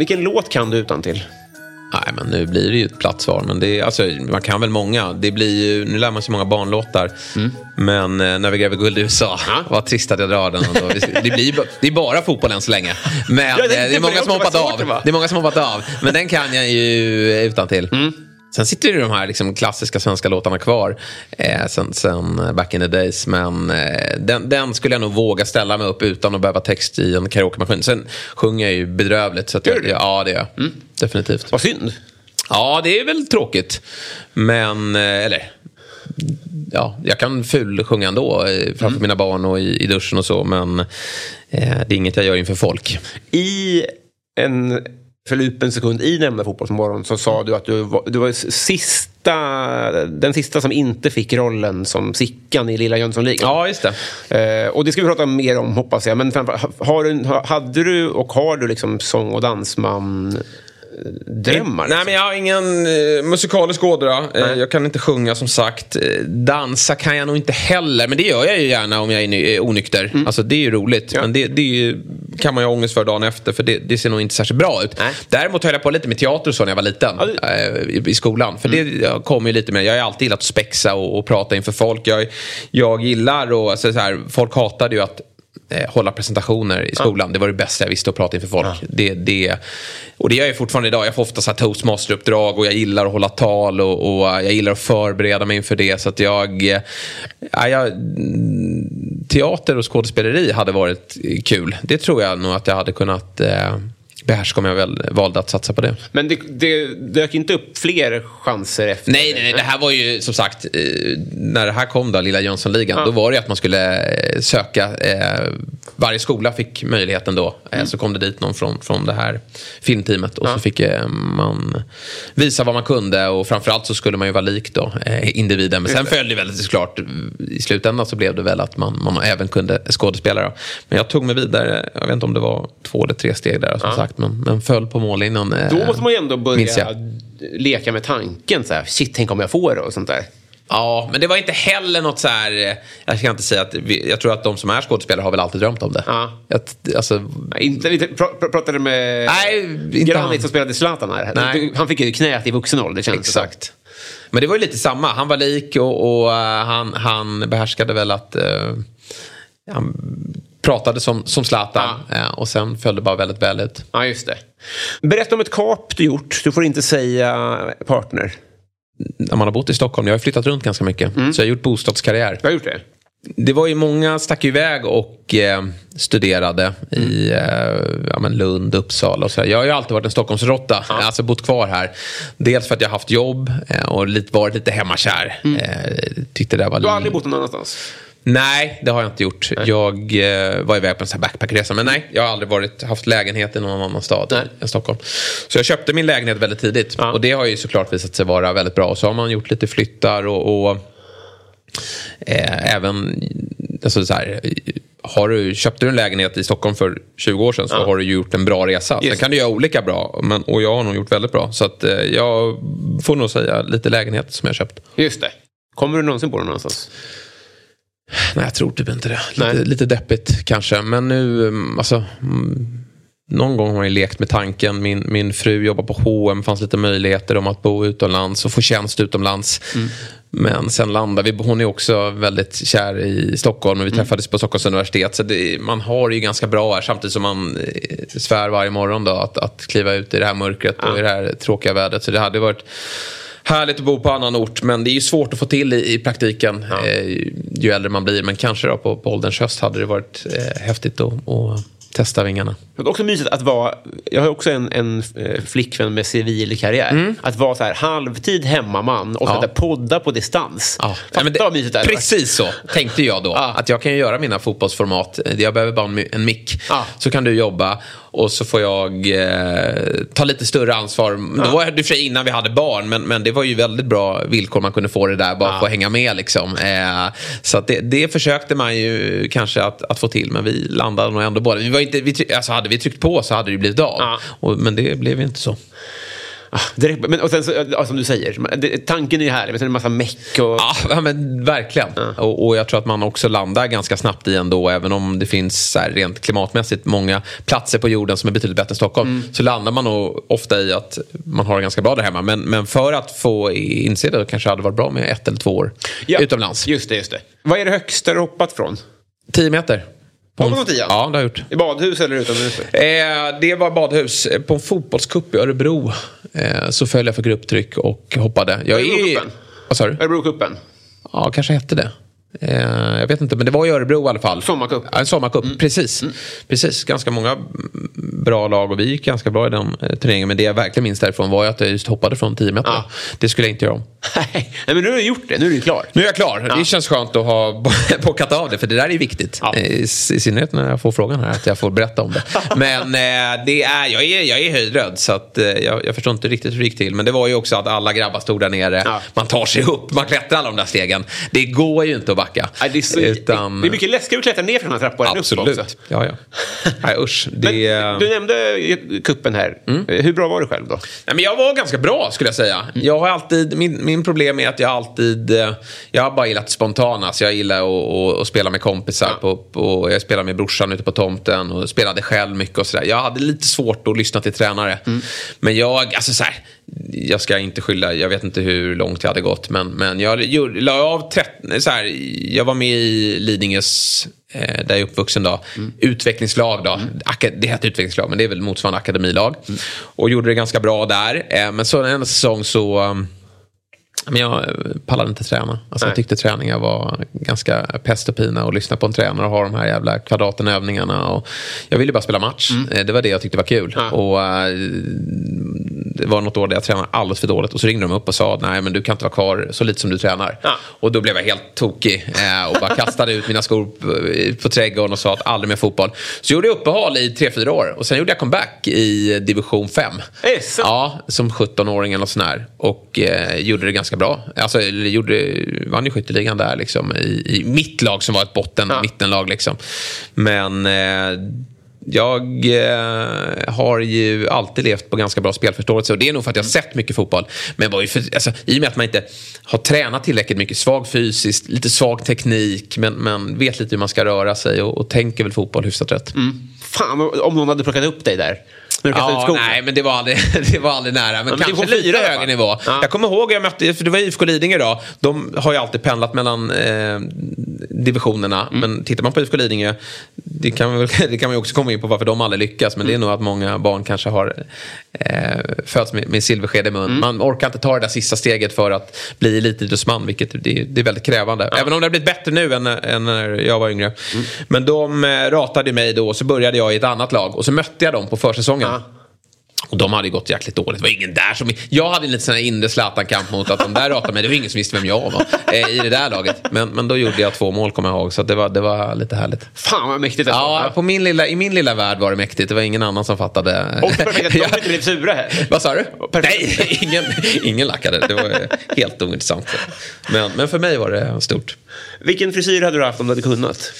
Vilken låt kan du utan till? Nej, men nu blir det ju ett platt svar. Men det är, alltså, man kan väl många. Det blir ju, nu lär man sig många barnlåtar. Mm. Men eh, när vi gräver guld i USA, ja. vad trist att jag drar den. Då. Det, blir, det är bara fotboll än så länge. Men ja, det, det, det, är många som hoppat av. Det är många som hoppat av. Men den kan jag ju utan till. Mm. Sen sitter ju de här liksom klassiska svenska låtarna kvar eh, sen, sen, back in the days. Men eh, den, den, skulle jag nog våga ställa mig upp utan att behöva text i en karaokemaskin. Sen sjunger jag ju bedrövligt. Så att jag, ja, det gör jag. Mm. Definitivt. Vad synd. Ja, det är väl tråkigt. Men, eh, eller... Ja, jag kan fulsjunga ändå eh, framför mm. mina barn och i, i duschen och så. Men eh, det är inget jag gör inför folk. I en förlupen sekund i nämnda Fotbollsmorgon så sa du att du var, du var sista, den sista som inte fick rollen som Sickan i Lilla Jönssonligan. Ja, just det. Eh, och det ska vi prata mer om hoppas jag. Men har du, hade du och har du liksom sång och dansman drömmar? Nej, men jag har ingen eh, musikalisk ådra. Eh, jag kan inte sjunga som sagt. Eh, dansa kan jag nog inte heller. Men det gör jag ju gärna om jag är eh, onykter. Mm. Alltså, det är ju roligt. Ja. Men det, det ju, kan man ju ha ångest för dagen efter. För det, det ser nog inte särskilt bra ut. Nej. Däremot höll jag på lite med teater och så när jag var liten. Ja, det... Eh, i, I skolan. För mm. det kommer ju lite med. Jag har alltid gillat att spexa och, och prata inför folk. Jag, jag gillar och alltså, så här, folk hatade ju att eh, hålla presentationer i skolan. Ja. Det var det bästa jag visste att prata inför folk. Ja. Det, det, och det gör jag fortfarande idag. Jag får ofta så toastmasteruppdrag och jag gillar att hålla tal och, och, jag gillar att förbereda mig inför det. Så att jag, eh, ja, jag... Teater och skådespeleri hade varit kul. Det tror jag nog att jag hade kunnat eh, behärska om jag väl valde att satsa på det. Men det, det dök inte upp fler chanser efter? Nej, nej, nej, det här var ju som sagt, eh, när det här kom då, Lilla Jönssonligan, ja. då var det att man skulle eh, söka, eh, varje skola fick möjligheten då, eh, mm. så kom det dit någon från, från det här filmteamet och ja. så fick man visa vad man kunde och framförallt så skulle man ju vara lik då, individen. Men sen följde det väl såklart, i slutändan så blev det väl att man, man även kunde skådespela. Men jag tog mig vidare, jag vet inte om det var två eller tre steg där som ja. sagt men, men föll på mållinjen. Då måste man ju ändå börja leka med tanken. Så här, Shit, tänk om jag får det och sånt där. Ja, men det var inte heller något så här... Jag kan inte säga att... Vi, jag tror att de som är skådespelare har väl alltid drömt om det. Ja. Att, alltså, inte, inte, pr pr pratade med Nej, Granit som spelade Zlatan här. Nej. Han fick ju knät i vuxen ålder känns Exakt. Men det var ju lite samma. Han var lik och, och uh, han, han behärskade väl att... Uh, han pratade som, som Zlatan ja. uh, och sen föll det bara väldigt väl ut. Ja, just det. Berätta om ett kap du gjort. Du får inte säga partner när man har bott i Stockholm, jag har flyttat runt ganska mycket. Mm. Så jag har gjort bostadskarriär. Jag har gjort det. Det var ju många stack iväg och eh, studerade mm. i eh, ja, men Lund, Uppsala och så. Jag har ju alltid varit en Stockholmsrotta, ja. alltså bott kvar här. Dels för att jag har haft jobb eh, och lite, varit lite hemmakär. Mm. Eh, tyckte det var du har aldrig bott någon annanstans? Nej, det har jag inte gjort. Nej. Jag eh, var iväg på en backpackresa. Men nej, jag har aldrig varit, haft lägenhet i någon annan stad nej. än Stockholm. Så jag köpte min lägenhet väldigt tidigt. Ja. Och det har ju såklart visat sig vara väldigt bra. Så har man gjort lite flyttar och, och eh, även... Alltså så här, har du, köpte du en lägenhet i Stockholm för 20 år sedan så ja. har du gjort en bra resa. Sen kan du göra olika bra. Men, och jag har nog gjort väldigt bra. Så att, eh, jag får nog säga lite lägenhet som jag köpt. Just det. Kommer du någonsin bo någon någonstans? Nej, jag tror typ inte det. Lite, lite deppigt kanske. Men nu, mm, alltså. Mm, någon gång har man ju lekt med tanken. Min, min fru jobbar på H&M. fanns lite möjligheter om att bo utomlands och få tjänst utomlands. Mm. Men sen landade vi, hon är också väldigt kär i Stockholm och vi mm. träffades på Stockholms universitet. Så det, man har det ju ganska bra här samtidigt som man eh, svär varje morgon då att, att kliva ut i det här mörkret ja. och i det här tråkiga vädret. Så det hade varit härligt att bo på annan ort. Men det är ju svårt att få till i, i praktiken ja. eh, ju äldre man blir. Men kanske då på, på ålderns höst hade det varit eh, häftigt att testa vingarna. Det är också mysigt att vara, jag har också en, en eh, flickvän med civil karriär. Mm. Att vara så här halvtid hemmaman och ja. podda på distans. Ja. Fatta vad mysigt det. Precis så tänkte jag då. Ja. Att jag kan göra mina fotbollsformat. Jag behöver bara en, en mick. Ja. Så kan du jobba och så får jag eh, ta lite större ansvar. Ja. Det var det för sig innan vi hade barn, men, men det var ju väldigt bra villkor man kunde få det där, bara ja. få hänga med. Liksom. Eh, så att det, det försökte man ju kanske att, att få till, men vi landade nog ändå båda. Vi var inte, vi, alltså hade vi tryckt på så hade det blivit av. Ja. Och, men det blev inte så. Ah, direkt, men, och sen så, ja, som du säger, det, tanken är ju härlig, men sen är det en massa meck och... Ja, men verkligen. Ja. Och, och, jag tror att man också landar ganska snabbt i ändå, även om det finns här, rent klimatmässigt många platser på jorden som är betydligt bättre än Stockholm, mm. så landar man nog ofta i att man har det ganska bra där hemma. Men, men för att få inse det kanske hade varit bra med ett eller två år ja, utomlands. Just det, just det. Vad är det högsta du hoppat från? 10 meter. Har du något Ja, det har jag gjort. I badhus eller utomhus? Eh, det var badhus. På en fotbollscup i Örebro eh, så föll jag för grupptryck och hoppade. Jag Örebrocupen? Vad sa du? Örebrocupen? Ja, kanske hette det. Eh, jag vet inte, men det var i Örebro i alla fall. Sommarcup? Ja, en sommarcup, mm. precis. Mm. Precis, ganska många bra lag och vi gick ganska bra i den eh, turneringen. Men det jag verkligen minns därifrån var att jag just hoppade från 10 meter. Ja. Det skulle jag inte göra om. Nej, men nu har du gjort det. Nu är du klar. Nu är jag klar. Ja. Det känns skönt att ha bockat av det, för det där är viktigt. Ja. Eh, I, I synnerhet när jag får frågan här, att jag får berätta om det. men eh, det är, jag, är, jag är höjdrädd, så att, eh, jag, jag förstår inte riktigt hur det gick till. Men det var ju också att alla grabbar stod där nere. Ja. Man tar sig upp, man klättrar alla de där stegen. Det går ju inte att backa. Nej, det, är så, utan, det är mycket läskigare att klättra ner för den här trappan upp också. Ja, ja. Nej, usch. Det... Men, du nämnde kuppen här. Mm. Hur bra var du själv då? Nej, men jag var ganska bra, skulle jag säga. Jag har alltid, min, min problem är att jag alltid... Eh, jag har bara gillat spontana. Så jag gillar att, att, spela med kompisar. Ja. På, på, jag spelade med brorsan ute på tomten och spelade själv mycket och sådär. Jag hade lite svårt att lyssna till tränare. Mm. Men jag, alltså så här, jag ska inte skylla, jag vet inte hur långt jag hade gått. Men, men jag la av 30, så här, jag var med i Lidingös eh, där jag är uppvuxen då. Mm. Utvecklingslag då. Mm. Det heter utvecklingslag men det är väl motsvarande akademilag. Mm. Och gjorde det ganska bra där. Eh, men så en säsong så um, men jag pallade inte träna. Alltså jag tyckte träningar var ganska pest och pina och lyssna på en tränare och ha de här jävla kvadraten övningarna. Och jag ville bara spela match. Mm. Eh, det var det jag tyckte var kul. Ja. Och, uh, det var något år där jag tränade alldeles för dåligt och så ringde de upp och sa nej men du kan inte vara kvar så lite som du tränar. Ja. Och då blev jag helt tokig uh, och bara kastade ut mina skor på, på trädgården och sa att aldrig mer fotboll. Så gjorde jag uppehåll i tre fyra år och sen gjorde jag comeback i division 5. Ja, som 17-åring eller sån här. Och uh, gjorde det ganska bra. Alltså, gjorde, vann ju skytteligan där liksom, i, i mitt lag som var ett botten, ja. mittenlag. Liksom. Men eh, jag eh, har ju alltid levt på ganska bra spelförståelse och det är nog för att jag sett mycket fotboll. Men var ju för, alltså, i och med att man inte har tränat tillräckligt mycket, svag fysiskt, lite svag teknik, men, men vet lite hur man ska röra sig och, och tänker väl fotboll hyfsat rätt. Mm. Fan, om någon hade plockat upp dig där. Ja, nej, men det var aldrig, det var aldrig nära. Men, men kanske lite högre nivå. Ja. Jag kommer ihåg, jag mötte, för det var IFK Lidingö då. De har ju alltid pendlat mellan eh, divisionerna. Mm. Men tittar man på IFK Lidingö, det kan, man, det kan man ju också komma in på varför de aldrig lyckas. Men mm. det är mm. nog att många barn kanske har eh, fötts med, med silversked i mun. Mm. Man orkar inte ta det där sista steget för att bli elitidrottsman, vilket det, det, är väldigt krävande. Ja. Även om det har blivit bättre nu än, än när jag var yngre. Mm. Men de eh, ratade mig då, och så började jag i ett annat lag. Och så mötte jag dem på försäsongen. Ja. Och de hade gått jäkligt dåligt. Det var ingen där som... Jag hade en liten inre Zlatan-kamp mot att de där ratade mig. Det var ingen som visste vem jag var eh, i det där laget. Men, men då gjorde jag två mål, kommer jag ihåg. Så det var, det var lite härligt. Fan vad mäktigt det Ja, på min lilla, i min lilla värld var det mäktigt. Det var ingen annan som fattade. Och perfekt att de inte blev sura här. Vad sa du? Nej, ingen, ingen lackade. Det var helt ointressant. Men, men för mig var det stort. Vilken frisyr hade du haft om du hade kunnat?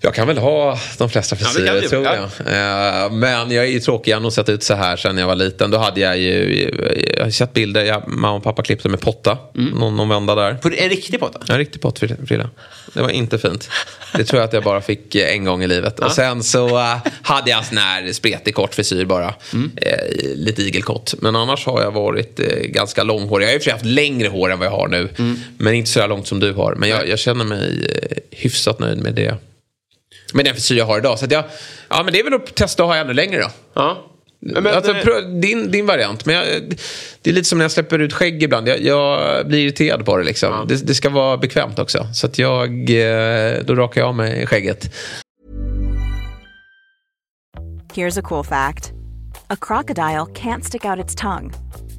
Jag kan väl ha de flesta Ja, frisyrer du. tror Ja. jag. Eh, Men jag är ju tråkig, jag har nog sett ut så här sedan jag var liten. Då hade jag ju, jag har sett bilder, jag, mamma och pappa klippte med potta. Mm. Någon, någon vända där. På en riktig potta? En riktig pottfrilla. Det var inte fint. Det tror jag att jag bara fick eh, en gång i livet. Och sen så eh, hade jag en sån här spretig kort frisyr bara. Eh, lite igelkott. Men annars har jag varit ganska långhårig. Jag har och för haft längre hår än vad jag har nu. Men inte så långt som du har. Men jag, jag känner mig hyfsat nöjd med det. Med den frisyr jag har idag. Så att jag, ja, men det är väl att testa att ha ännu längre då. Ja. Men, alltså, eh, din, din variant. Men jag, det är lite som när jag släpper ut skägg ibland. Jag, jag blir irriterad på det. Liksom. Det, det ska vara bekvämt också. Så att jag, eh, då rakar jag av mig skägget. Here's a cool fact a crocodile can't stick out its tongue.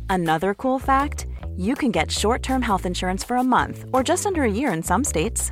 Another cool fact you can get short term health insurance for a month or just under a year in some states.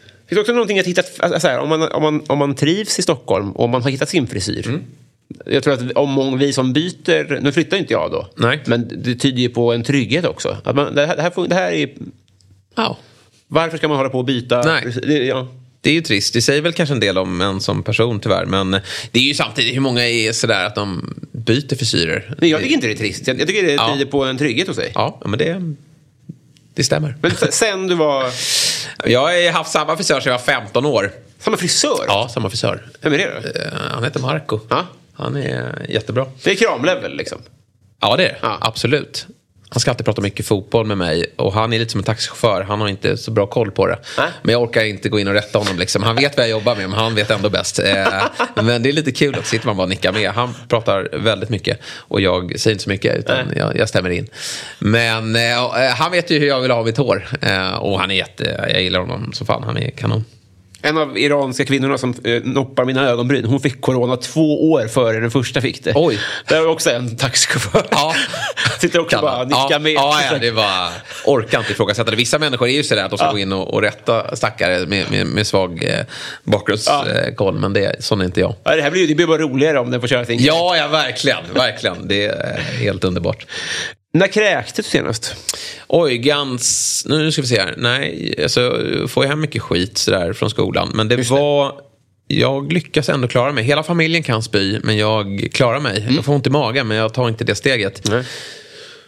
Det finns också någonting att hitta, alltså, så här, om, man, om, man, om man trivs i Stockholm och om man har hittat sin frisyr. Jag tror att om många, vi som byter, nu flyttar inte jag då, Nej. men det tyder ju på en trygghet också. Att man, det, här, det, här, det här är, Ja. varför ska man hålla på och byta? Nej. Det, ja. Det är ju trist. Det säger väl kanske en del om en som person tyvärr. Men det är ju samtidigt hur många är sådär att de byter frisyrer. Nej, jag tycker inte det är trist. Jag, tycker det Ja. tyder på en trygghet hos dig. Ja, men det, det stämmer. Men sen du var Jag har haft samma frisör sedan jag var 15 år. samma frisör? Ja, samma frisör. Vem är det då? Eh, Han heter Marco. Ja. Han är jättebra. Det är kramlevel liksom. Ja, det är det. Ja. Absolut. Han ska alltid prata mycket fotboll med mig. Och han är lite som en taxichaufför. Han har inte så bra koll på det. Nej. Men jag orkar inte gå in och rätta honom. Liksom. Han vet vad jag jobbar med, men han vet ändå bäst. Eh, men det är lite kul att sitter man bara och nickar med. Han pratar väldigt mycket. Och jag säger inte så mycket, utan jag, jag stämmer in. Men eh, eh, han vet ju hur jag vill ha mitt hår. Och han är jätte... Jag gillar honom som fan. Han är kanon. En av iranska kvinnorna som eh, noppar mina ögonbryn, hon fick corona två år före den första fick det. Oj. Det var också en taxichaufför. Ja. Sitter också Kan bara och nickar ja, med. Ja, ja, det var... Orkar inte ifrågasätta det. Vissa människor är ju sådär att de ska gå in och, och rätta stackare med, med, med svag eh, bakgrundskoll. Men det, sån är inte jag. Ja, det här blir, det blir bara roligare om den får köra sin Ja, ja, verkligen. Verkligen. Det är helt underbart. När kräktes du senast? Oj, gans... Nu ska vi se här. Nej, alltså, får jag hem mycket skit sådär från skolan. Men det var... Jag lyckas ändå klara mig. Hela familjen kan spy, men jag klarar mig. Jag får ont i magen, men jag tar inte det steget. Nej.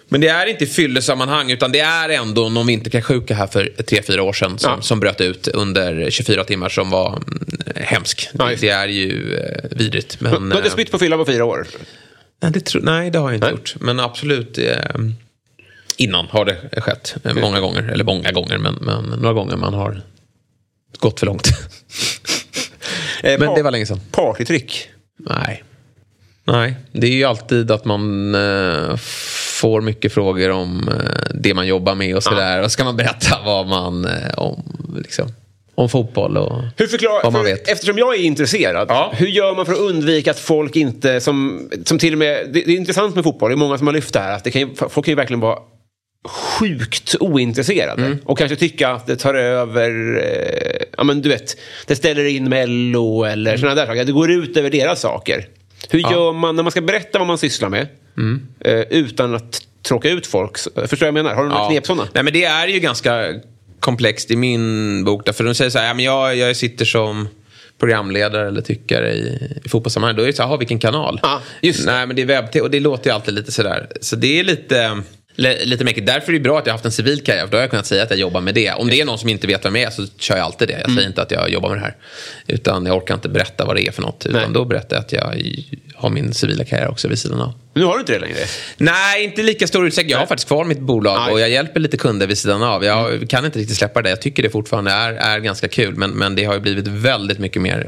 Men det är inte i fyllesammanhang utan det är ändå någon vinterkräksjuka här för tre fyra år sedan som, Ja. som bröt ut under 24 timmar som var mm, hemsk. Ja, just det är ju eh, vidrigt. Men, Du har inte eh, spytt på fylla på fyra år? Nej, det tro, nej, det har jag inte Nej. gjort. Men absolut eh, innan har det skett. Eh, många gånger, eller många gånger, men, men några gånger man har gått för långt. Eh, men par- det var länge sedan. Partytryck? Nej. Nej, det är ju alltid att man eh, får mycket frågor om eh, det man jobbar med och sådär. Och ska man berätta vad man, eh, om, liksom, om fotboll och Hur förklarar, vad man för, vet. Eftersom jag är intresserad, Ja. hur gör man för att undvika att folk inte, som, som till och med, det, det är intressant med fotboll, det är många som har lyft det här, att det kan, folk kan ju verkligen vara sjukt ointresserade Mm. och kanske tycka att det tar över, eh, ja men du vet, det ställer in Mello eller mm. sådana där saker, det går ut över deras saker. Hur gör man när man ska berätta vad man sysslar med Mm. eh, utan att tråka ut folk? Förstår du vad jag menar? Har du några knep sådana? Nej, men det är ju ganska komplext i min bok. Därför de säger så här, ja, men jag, jag sitter som programledare eller tyckare i, i fotbollssammanhang. Då är det så här, "Jaha, vilken kanal? Ja, just det. Nej, men det är webb och det låter ju alltid lite sådär. Så det är lite... li- Lite mäckigt. Därför är det bra att jag har haft en civil karriär. För då har jag kunnat säga att jag jobbar med det. Om det är någon som inte vet vem jag är så kör jag alltid det. Jag säger inte att jag jobbar med det här. Utan jag orkar inte berätta vad det är för något. Utan Nej. då berättar jag att jag har min civila karriär också vid sidan av. Nu har du inte det längre. Nej, inte lika stor utsträckning. Jag har faktiskt kvar mitt bolag Nej. och jag hjälper lite kunder vid sidan av. Jag kan inte riktigt släppa det. Jag tycker det fortfarande är, är ganska kul. Men, men det har ju blivit väldigt mycket mer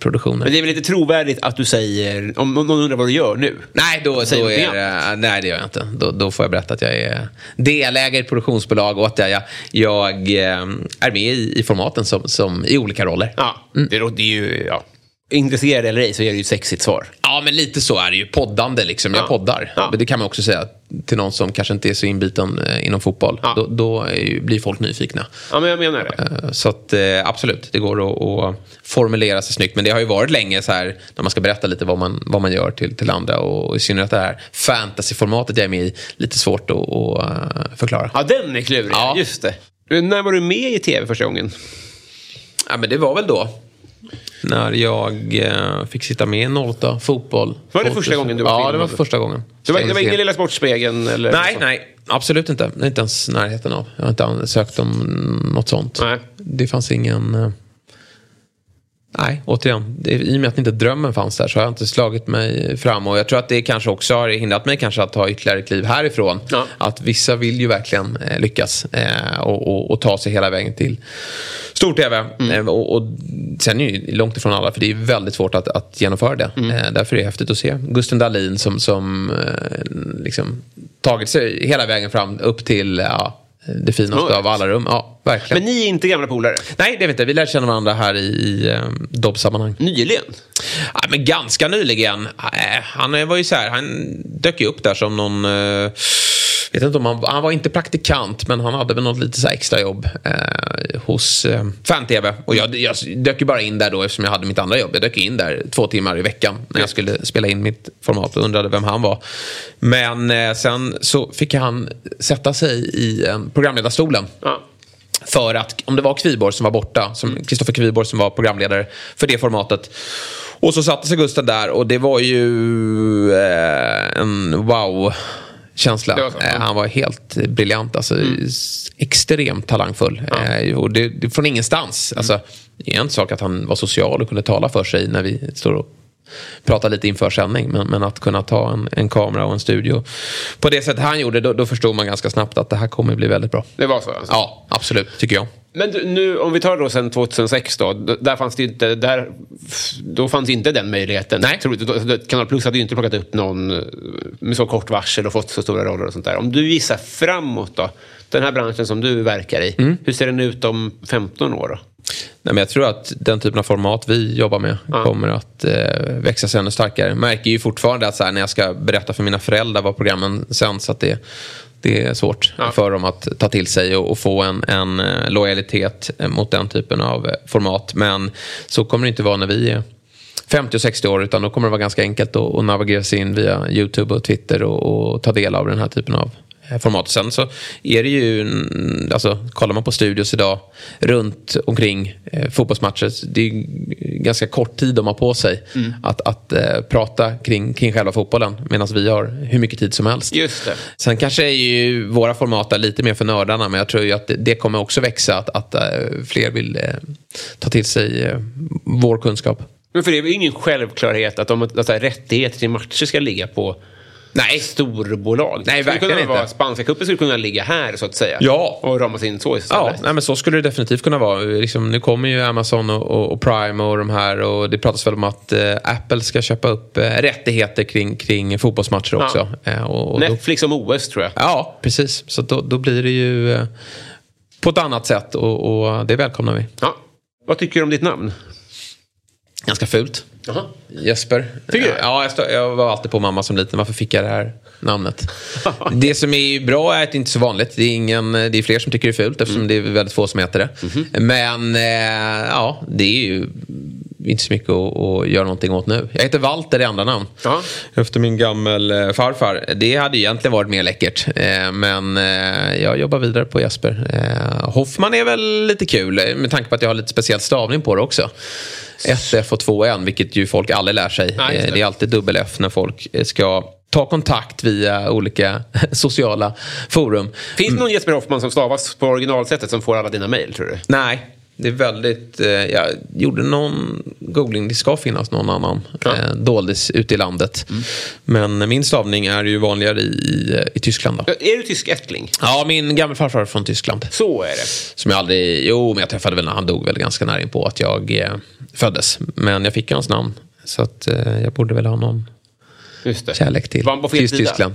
fotbollsproduktioner. Men det är väl lite trovärdigt att du säger, om någon undrar vad du gör nu. Nej, då, Säger då är det, nej, det gör jag inte. Då, då får jag berätta att jag är delägare i ett produktionsbolag och att jag, jag, eh, är med i, i formaten som, som, i olika roller. Ja, det, låter- det är ju, ja. Intresserad eller ej så är det ju ett sexigt svar. Ja, men lite så är det ju. Poddande liksom. Jag Ja. poddar. Ja. Men det kan man också säga till någon som kanske inte är så inbiten eh, inom fotboll. Ja. Då, då ju, blir folk nyfikna. Ja, men jag menar det. Eh, Så att, eh, absolut, det går att, att formulera sig snyggt. Men det har ju varit länge så här när man ska berätta lite vad man, vad man gör till, till andra. Och i synnerhet det här fantasyformatet jag är med i, lite svårt att, att förklara. Ja, den är klurig. Ja. Just det. När var du med i tv första gången? Ja, men det var väl då. När jag eh, fick sitta med i 08 fotboll. Var det första gången du var Ja, det var filmad? första gången. Det var, det var ingen Lilla Sportspegeln? Eller Nej, så? nej. Absolut inte. Det är inte ens närheten av. Jag har inte ansökt om något sånt. Nej. Det fanns ingen... Nej, återigen. Det, I och med att inte drömmen fanns där så har jag inte slagit mig fram. Och jag tror att det kanske också har hindrat mig kanske att ta ytterligare kliv härifrån. Ja. Att vissa vill ju verkligen eh, lyckas eh, och, och, och ta sig hela vägen till stor-tv. Mm. Eh, och, och sen är det ju långt ifrån alla för det är väldigt svårt att, att genomföra det. Mm. Därför är det häftigt att se Gusten Dahlin som, som liksom tagit sig hela vägen fram upp till ja, det finaste Right. av alla rum. Ja, verkligen. Men ni är inte gamla polare? Nej, det vet jag. Vi lärde känna varandra här i, i eh, dobbsammanhang. Nyligen? Ja, men ganska nyligen. Eh, Han eh, var ju så här, han dök ju upp där som någon... Eh, vet inte om han, han var inte praktikant, men han hade väl något lite så här extra jobb eh, hos eh, Fan-TV. Och jag, jag dök ju bara in där då eftersom jag hade mitt andra jobb. Jag dök in där två timmar i veckan när jag skulle spela in mitt format och undrade vem han var. Men eh, sen så fick han sätta sig i eh, programledarstolen. Ja. För att, om det var Kviborg som var borta, som Kristoffer Kviborg som var programledare för det formatet. Och så satte sig Gustav där och det var ju eh, en wow-känsla. Det var så, ja. Eh, han var helt briljant, alltså s- extremt talangfull. Eh, och det, det, från ingenstans. Alltså, det är en sak att han var social och kunde tala för sig när vi står och pratar lite inför sändning. Men, men att kunna ta en, en kamera och en studio på det sättet han gjorde, då, då förstod man ganska snabbt att det här kommer bli väldigt bra. Det var så alltså? Ja, absolut, tycker jag. Men du, nu, om vi tar då sen 2006 då, där fanns det inte, där, då fanns inte den möjligheten. Nej. Tror, Kanal Plus hade ju inte plockat upp någon eh, med så kort varsel och fått så stora roller och sånt där. Om du gissar framåt då, den här branschen som du verkar i, Mm. hur ser den ut om 15 år då? Nej, men jag tror att den typen av format vi jobbar med kommer att eh, växa sig ännu starkare. Märker ju fortfarande att så här, när jag ska berätta för mina föräldrar vad programmen sänds att det, det är svårt Ja. för dem att ta till sig och, och få en, en eh, lojalitet eh, mot den typen av eh, format. Men så kommer det inte vara när vi är 50 och 60 år utan då kommer det vara ganska enkelt att, att navigera sig in via YouTube och Twitter och, och ta del av den här typen av format. Sen så är det ju, mm, alltså kollar man på studios idag runt omkring eh, fotbollsmatcher, det är ju ganska kort tid de har på sig att, att eh, prata kring, kring själva fotbollen medan vi har hur mycket tid som helst. Just det. Sen kanske är ju våra format är lite mer för nördarna men jag tror ju att det, det kommer också växa att, att eh, fler vill eh, ta till sig eh, vår kunskap. Men för det är väl ingen självklarhet att, de, att så här, rättigheter till matcher ska ligga på Nej. storbolag. Nej, verkligen kunna vara, inte. Spanska cupen skulle kunna ligga här så att säga. Ja. Och ramas in så Ja, istället. nej, men så skulle det definitivt kunna vara. Liksom, nu kommer ju Amazon och, och, och Prime och de här och det pratas väl om att eh, Apple ska köpa upp eh, rättigheter kring, kring fotbollsmatcher Ja. också. Eh, och, och då, Netflix som OS tror jag. ja, precis. Så då, då blir det ju eh, på ett annat sätt och, och det välkomnar vi. Ja. Vad tycker du om ditt namn? Ganska fult. Jaha. Jesper. Tycker du? Ja, jag, stå, jag var alltid på mamma som liten. Varför fick jag det här namnet? det som är bra är att det inte är så vanligt. Det är, ingen, det är fler som tycker det är fult eftersom det är väldigt få som heter det. Men eh, ja, det är ju inte så mycket att, att göra någonting åt nu. Jag heter Walter i andra namn. Ja. Efter min gammel eh, farfar. Det hade egentligen varit mer läckert. Eh, men eh, jag jobbar vidare på Jesper. Hoffman är väl lite kul med tanke på att jag har lite speciell stavning på det också. Ett F och två N, vilket ju folk aldrig lär sig. Nej, det. Eh, det är alltid dubbel F när folk eh, ska ta kontakt via olika sociala forum. Finns det någon Jesper Hoffman som stavas på originalsättet som får alla dina mejl tror du? Nej, Det är väldigt, eh, jag gjorde någon googling, det ska finnas någon annan Ja. eh, doldis ute i landet. Men min stavning är ju vanligare i, i, i Tyskland. Då. Är du tysk ättling? Ja, min gammelfarfar är från Tyskland. Så är det. Som jag aldrig, jo men jag träffade väl när han dog väl ganska nära på att jag eh, föddes. Men jag fick hans namn. Så att eh, jag borde väl ha någon Just det. kärlek till? Tyskland.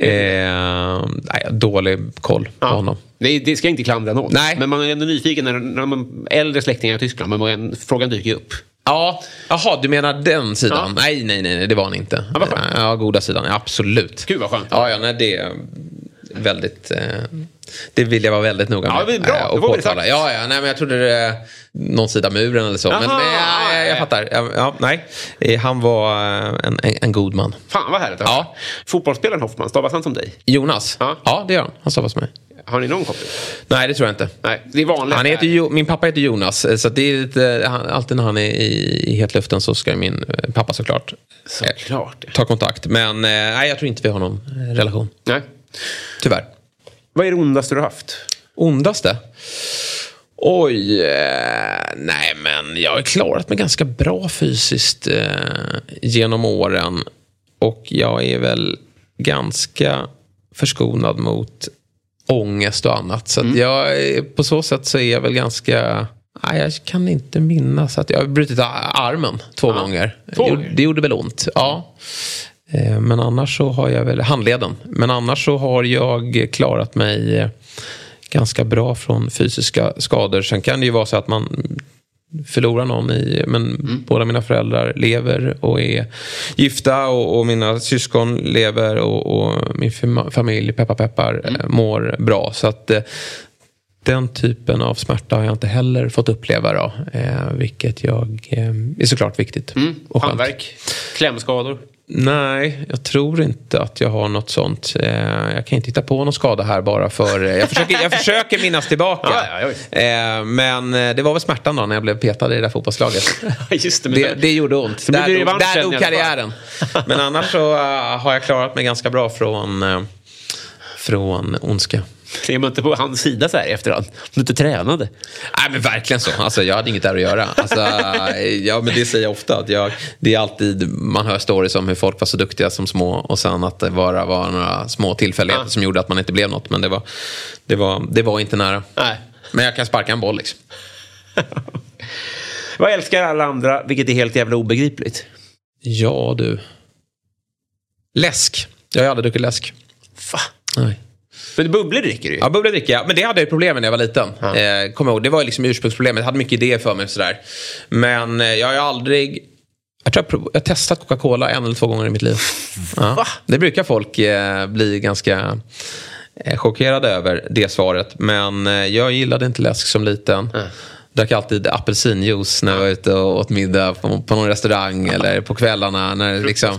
Eh, nej, dålig koll på Ja. honom. Det, det ska jag inte klandra någon. Nej. Men man är ändå nyfiken när, när man äldre släktingar i Tyskland. Men man, frågan dyker ju upp. Ja, jaha, du menar den sidan? Ja. Nej, nej, nej, det var han inte. Ja. Ja, goda sidan, ja, absolut. Gud, vad skönt. Ja, ja, nej, det är väldigt... Eh, det vill jag vara väldigt noga med. Ja, det bra. eh, Det och var väl påtala. Ja, ja, nej, men jag trodde det någon sida muren eller så. men Jaha, nej, ja, jag, jag ja. fattar. Ja, nej, Eh, han var eh, en, en, en god man. Fan vad härligt. Ja. Fotbollsspelaren Hoffman, stavas han som dig? Jonas? Ja. Ja, det gör han. Han stavas mig. Har ni någon koppling? Nej, det tror jag inte. Nej, det är vanligt. Han heter, Jo- min pappa heter Jonas, eh, så det är lite, han, alltid när han är i, i hetluften så ska min eh, pappa såklart Såklart. ta kontakt. Men eh, nej, jag tror inte vi har någon eh, relation. Nej. Tyvärr. Vad är det ondaste du har haft? Ondaste? Oj, eh, nej men jag har klarat mig ganska bra fysiskt eh, genom åren. Och jag är väl ganska förskonad mot ångest och annat. Så att jag, på så sätt så är jag väl ganska... Nej, jag kan inte minnas att jag har brutit armen två gånger. Två Det gånger? gjorde- Det gjorde väl ont, ja. Eh, Men annars så har jag väl, handleden. Men annars så har jag klarat mig eh, ganska bra från fysiska skador. Sen kan det ju vara så att man förlorar någon i, men Mm. båda mina föräldrar lever och är gifta och, och mina syskon lever och, och min fam- familj, peppar peppar, Mm. eh, mår bra. Så att den typen av smärta har jag inte heller fått uppleva då. Eh, vilket jag eh, är såklart viktigt. skönt. Handverk? Klämskador? Nej, jag tror inte att jag har något sånt. Eh, jag kan inte hitta på någon skada här bara för... eh, Jag försöker, jag försöker minnas tillbaka. Ja, ja, Eh, men det var väl smärtan då när jag blev petad i det där fotbollslaget. Just det. Men Det, det gjorde ont. blir Där dog, där dog karriären. Men annars så har jag klarat mig ganska bra från, från ondska. Är man inte på hans sida så här efterhand? Om du inte tränade? Nej men verkligen så. Alltså, jag hade inget där att göra. Alltså, ja, men det säger jag ofta. Att jag, det är alltid, man hör stories om hur folk var så duktiga som små och sen att det bara var några små tillfälligheter som gjorde att man inte blev något. Men det var, det var, det var inte nära. Nej. Men jag kan sparka en boll liksom. Vad älskar alla andra, vilket är helt jävla obegripligt? Ja du. Läsk. Jag har aldrig druckit läsk. Va? Nej. Men bubblor dricker du ju. Ja, bubblor dricker jag. Men det hade jag problem med när jag var liten. Eh, kom ihåg, det var liksom ursprungsproblemet. Jag hade mycket idéer för mig. Sådär. Men eh, jag har aldrig... Jag tror jag, har testat Coca-Cola en eller två gånger i mitt liv. Ja. Det brukar folk eh, bli ganska eh, chockerade över, det svaret. Men eh, jag gillade inte läsk som liten. Drack alltid apelsinjuice när jag var ute och åt middag på, på någon restaurang eller på kvällarna. När, liksom.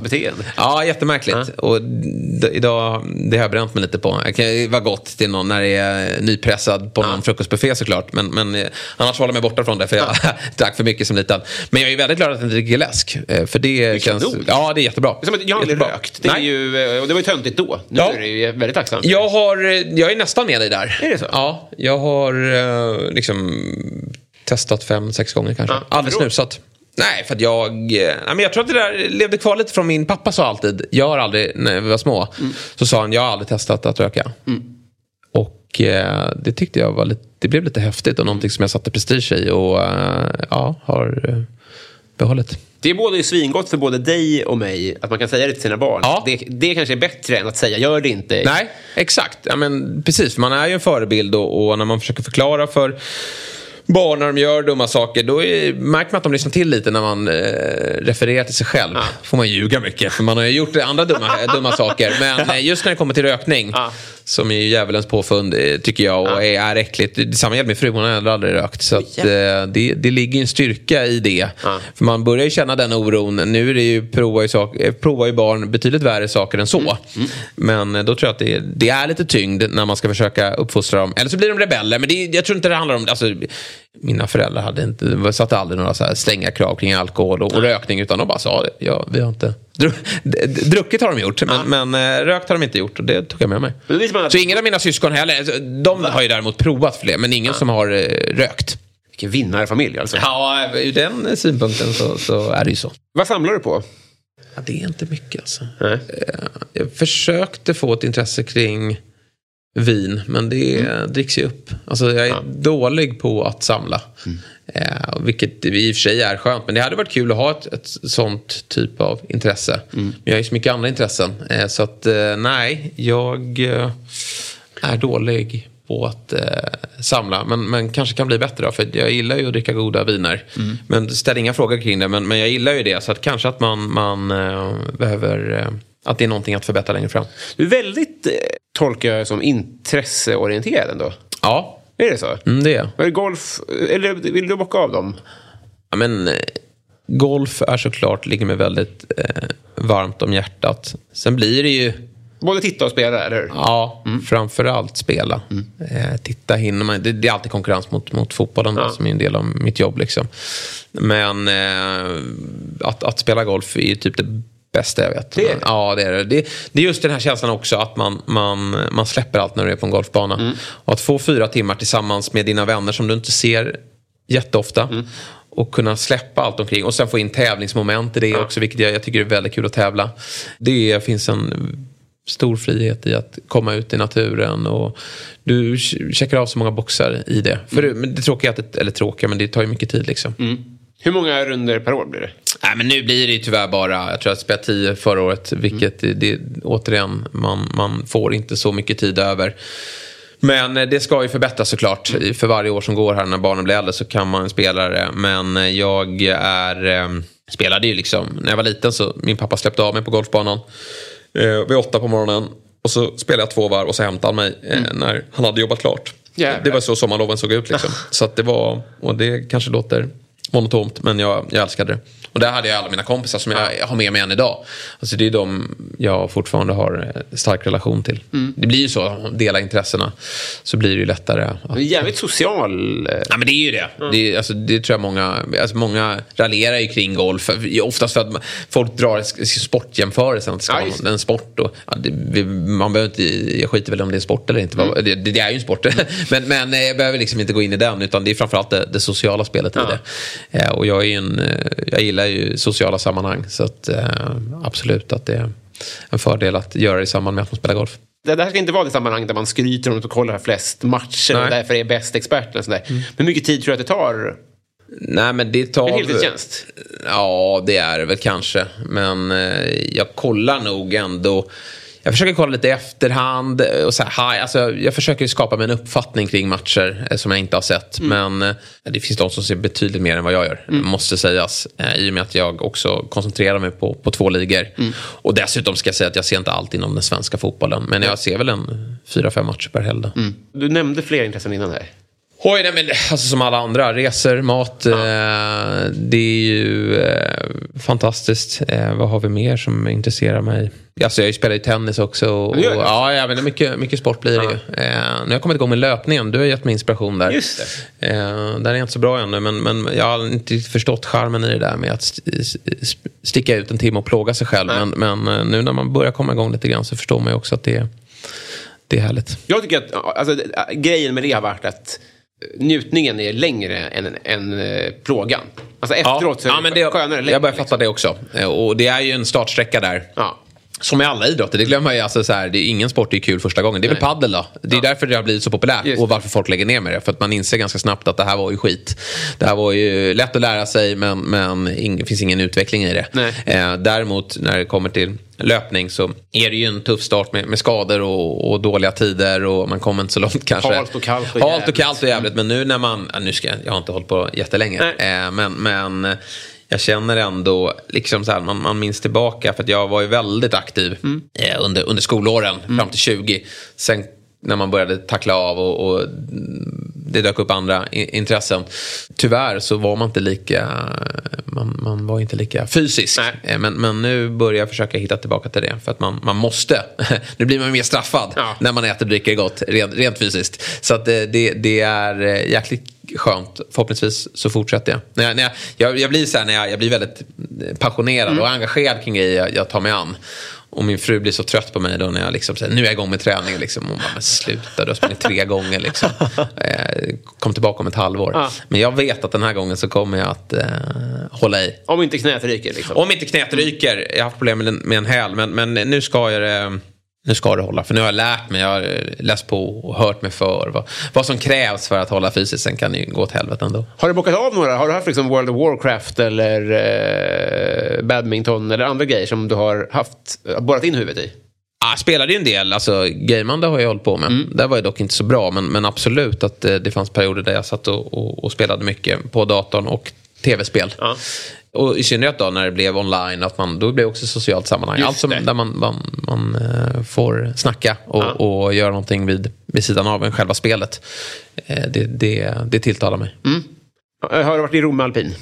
Ja, jättemärkligt. Och d- idag, det har jag bränt mig lite på. Det kan vara gott till någon när det är nypressad på någon frukostbuffé såklart. Men, men eh, annars håller jag mig borta från det för jag drack för mycket som liten. Men jag är väldigt glad att jag inte dricker läsk. eh, För det, känns... kanon. Ja, det är jättebra. Det är som att jag har aldrig rökt. Det, är Nej. ju, eh, och det var ju töntigt då. Nu Ja. är det ju väldigt tacksamt. Jag, har, jag är nästan med dig där. Är det så? Ja, jag har liksom testat fem, sex gånger kanske. Ja, Aldrig snusat. Nej, för att jag... eh, Nej, men jag tror att det där levde kvar lite från min pappa sa alltid. Jag har aldrig, när vi var små, Mm. så sa han jag har aldrig testat att röka. Och eh, det tyckte jag var lite, det blev lite häftigt och någonting som jag satte prestige i och eh, ja, har eh, behållit. Det är både svingott för både dig och mig att man kan säga det till sina barn. Ja. Det, det kanske är bättre än att säga gör det inte. Nej, exakt. Ja, men, precis, man är ju en förebild och, och när man försöker förklara för barn när de gör dumma saker då är, märker man att de lyssnar till lite när man eh, refererar till sig själv. får man ljuga mycket för man har ju gjort andra dumma, dumma saker. Men eh, just när det kommer till rökning Ja. Som är ju djävulens påfund eh, tycker jag och är, är äckligt. Detsamma gäller min fru, hon har heller aldrig rökt. Så att, eh, det, det ligger en styrka i det. Ja. För man börjar ju känna den oron. Nu är det ju, provar, ju sak, eh, provar ju barn betydligt värre saker än så. Mm. Men eh, då tror jag att det, är- det är lite tyngd när man ska försöka uppfostra dem. Eller så blir de rebeller. Men det, jag tror inte det handlar om... Alltså, mina föräldrar hade inte, satte aldrig några så här stränga krav kring alkohol och, och rökning. Utan de bara sa. Ja, vi har inte... Dru, druckit har de gjort, men, men eh, rökt har de inte gjort. Och det tog jag med mig. Så ingen av mina syskon heller. alltså, De har ju däremot provat fler, men ingen som har eh, rökt. Vilken vinnarfamilj alltså. Ja, ur den synpunkten så, så är det ju så. Vad samlar du på? Ja, det är inte mycket alltså. Nej. Eh, Jag försökte få ett intresse kring vin, men det Mm. dricks ju upp. Alltså jag är dålig på att samla. Mm. Eh, vilket i och för sig är skönt, men det hade varit kul att ha ett, ett sånt typ av intresse. Mm. Men jag har ju så mycket andra intressen. Eh, så att eh, nej, jag eh, är dålig på att eh, samla. Men, men kanske kan bli bättre då, för jag gillar ju att dricka goda viner. Mm. Men ställ inga frågor kring det, men, men jag gillar ju det. Så att kanske att man, man eh, behöver... Eh, att det är någonting att förbättra längre fram. Du är väldigt, tolkar jag som, intresseorienterad ändå. Ja, Är det så? mm, det är jag. Golf, eller vill du bocka av dem? Ja, men, eh, golf är såklart, ligger mig väldigt eh, varmt om hjärtat. Sen blir det ju, Både titta och spela, eller hur? ja, framförallt spela. Eh, titta hinner man, det, det är alltid konkurrens mot, mot fotbollen då, Ja. som är en del av mitt jobb. Liksom. Men eh, att, att spela golf är ju typ det bästa jag vet. Det är det? Ja, det är det. det. Det är just den här känslan också att man, man, man släpper allt när du är på en golfbana. Mm. Och att få fyra timmar tillsammans med dina vänner som du inte ser jätteofta. Mm. Och kunna släppa allt omkring. Och sen få in tävlingsmoment i det också, vilket jag, jag tycker är väldigt kul att tävla. Det finns en stor frihet i att komma ut i naturen. Och du ch- checkar av så många boxar i det. För Mm. det, men det tråkiga är att, det- eller tråkiga, men det tar ju mycket tid liksom. Hur många runder per år blir det? Nej, men nu blir det ju tyvärr bara, jag tror jag spelade 10 förra året, vilket det, det, återigen, man, man får inte så mycket tid över. Men eh, det ska ju förbättras såklart. För varje år som går här när barnen blir äldre så kan man spela det. Men eh, jag är, eh, spelade ju liksom, när jag var liten så min pappa släppte av mig på golfbanan eh, vid åtta på morgonen. Och så spelade jag två varv och så hämtade han mig eh, när han hade jobbat klart. Jävlar. Det var så sommarloven såg ut liksom. Så att det var, och det kanske låter monotont men jag, jag älskade det. Och där hade jag alla mina kompisar som jag har med mig än idag. Alltså det är de jag fortfarande har eh, stark relation till. Det blir ju så, dela intressena. Så blir det ju lättare. Att, Du är jävligt social. eh, Ja, men det är ju det. Det, är, alltså, det tror jag många, alltså, många raljerar ju kring golf. Oftast för att folk drar sportjämförelsen. Att det ska Ja, vara en sport. Och, ja, det, man behöver inte, jag skiter väl om det är sport eller inte. Det, det, det är ju en sport. men, men eh, jag behöver liksom inte gå in i den. Utan det är framförallt det, det sociala spelet i det. Eh, och jag, är en, eh, jag gillar ju sociala sammanhang. Så att, eh, absolut att det är en fördel att göra det i samband med att man spelar golf. Det det här ska inte vara det sammanhang där man skryter om att kolla flest matcher Nej. och därför är bäst expert. Och sådär. Men hur mycket tid tror du att det tar? Nej, men det tar... En heltidstjänst? Ja, det är det väl kanske. Men eh, jag kollar nog ändå. Jag försöker kolla lite i efterhand. eh, Och så här, hi, alltså, jag försöker skapa mig en uppfattning kring matcher eh, som jag inte har sett. Men eh, det finns de som ser betydligt mer än vad jag gör. Måste sägas. Eh, I och med att jag också koncentrerar mig på, på två ligor. Och dessutom ska jag säga att jag ser inte allt inom den svenska fotbollen. Men jag ser väl en fyra, fem matcher per helg. då. Du nämnde fler intressen innan här. Oj, nej, men alltså som alla andra. Resor, mat. Eh, det är ju eh, fantastiskt. Eh, vad har vi mer som intresserar mig? Alltså, jag spelar ju tennis också. Och, det? ja, ja, men det mycket, mycket sport blir det ju. Eh, nu har jag kommit igång med löpningen. Du har gett mig inspiration där. Just det. Eh, där är jag inte så bra ännu. Men, men jag har inte riktigt förstått charmen i det där med att st- st- sticka ut en timme och plåga sig själv. Men, men eh, nu när man börjar komma igång lite grann så förstår man ju också att det, det är härligt. Jag tycker att alltså, det- grejen med det har varit att njutningen är längre än, än eh, plågan. Alltså efteråt så är ja, men det, skönare längre. Jag börjar fatta det också. Eh, Och det är ju en startsträcka där. Ja. Som i alla idrotter, det glömmer ju. Alltså, så här, det är, ingen sport är kul första gången. Det är väl padel då. Det är därför det har blivit så populärt. Och det. varför folk lägger ner med det. För att man inser ganska snabbt att det här var ju skit. Det här var ju lätt att lära sig men, men det finns ingen utveckling i det. Nej. Eh, däremot när det kommer till löpning så är det ju en tuff start med, med skador och, och dåliga tider och man kommer inte så långt kanske. Halt och kallt och Halt jävligt. och kallt och jävligt. Men nu när man, ja, nu ska jag, jag har inte hållit på jättelänge. Nej. Eh, men, men jag känner ändå, liksom så här, man, man minns tillbaka för att jag var ju väldigt aktiv Mm. eh, under, under skolåren fram till 20. Sen när man började tackla av och, och det dök upp andra intressen. Tyvärr så var man inte lika, man, man var inte lika fysisk. Nej. Eh, Men, men nu börjar jag försöka hitta tillbaka till det. För att man, man måste. nu blir man mer straffad Ja. när man äter och dricker gott, rent, rent fysiskt. Så att det, det, det är eh, jäkligt skönt. Förhoppningsvis så fortsätter jag. När jag, när jag, jag, jag blir så här, när jag, jag blir väldigt passionerad och engagerad kring grejer jag, jag tar mig an. Och min fru blir så trött på mig då när jag liksom säger nu är jag igång med träning. Liksom. Hon bara, men sluta, du har sprungit tre gånger. Liksom. Eh, Kom tillbaka om ett halvår. Ja. Men jag vet att den här gången så kommer jag att eh, hålla i. Om inte knät ryker liksom. Om inte knät ryker, jag har haft problem med en, med en häl, men, men nu ska jag det. Nu ska det hålla, för nu har jag lärt mig, jag har eh, läst på och hört mig för vad, vad som krävs för att hålla fysiskt. Sen kan det ju gå åt helvete ändå. Har du bockat av några? Har du haft liksom World of Warcraft eller eh, badminton eller andra grejer som du har haft, borrat in huvudet i? Ah, spelade ju en del, alltså gameande har jag hållit på med. Mm. Där var jag dock inte så bra, men, men absolut att eh, det fanns perioder där jag satt och, och, och spelade mycket på datorn och tv-spel. Ja. Och i synnerhet då när det blev online, att man, då blev det också socialt sammanhang. Just Allt som, det. där man, man, man eh, får snacka och, Ja. och göra någonting vid, vid sidan av en själva spelet. Eh, det, det, det tilltalar mig. Eh, Har du varit i Rom med alpin?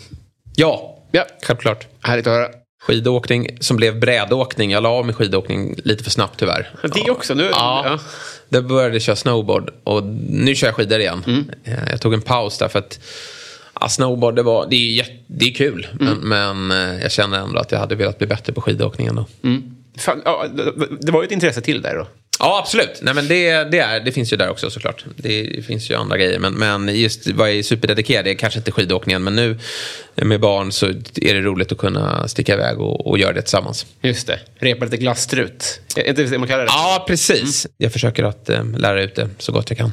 Ja, Ja. självklart. Härligt att höra. Skidåkning som blev brädåkning. Jag la av med skidåkning lite för snabbt tyvärr. Det också? Nu, Ja. ja. Då började jag köra snowboard och nu kör jag skidor igen. Mm. Jag tog en paus där för att ja, snowboard det, var, det, är, jätte- det är kul. Mm. Men, men eh, jag känner ändå att jag hade velat bli bättre på skidåkningen då. Fan, ja, det- det var ju ett intresse till där då. Ja, absolut. Nej, men det, det, är, det finns ju där också såklart. Det finns ju andra grejer. Men, men just vad jag är superdedikerad är kanske inte skidåkningen. Men nu med barn så är det roligt att kunna sticka iväg och, och göra det tillsammans. Just det. Repa lite glasstrut. Är det man kallar det? Ja, precis. Jag försöker att eh, lära ut det så gott jag kan.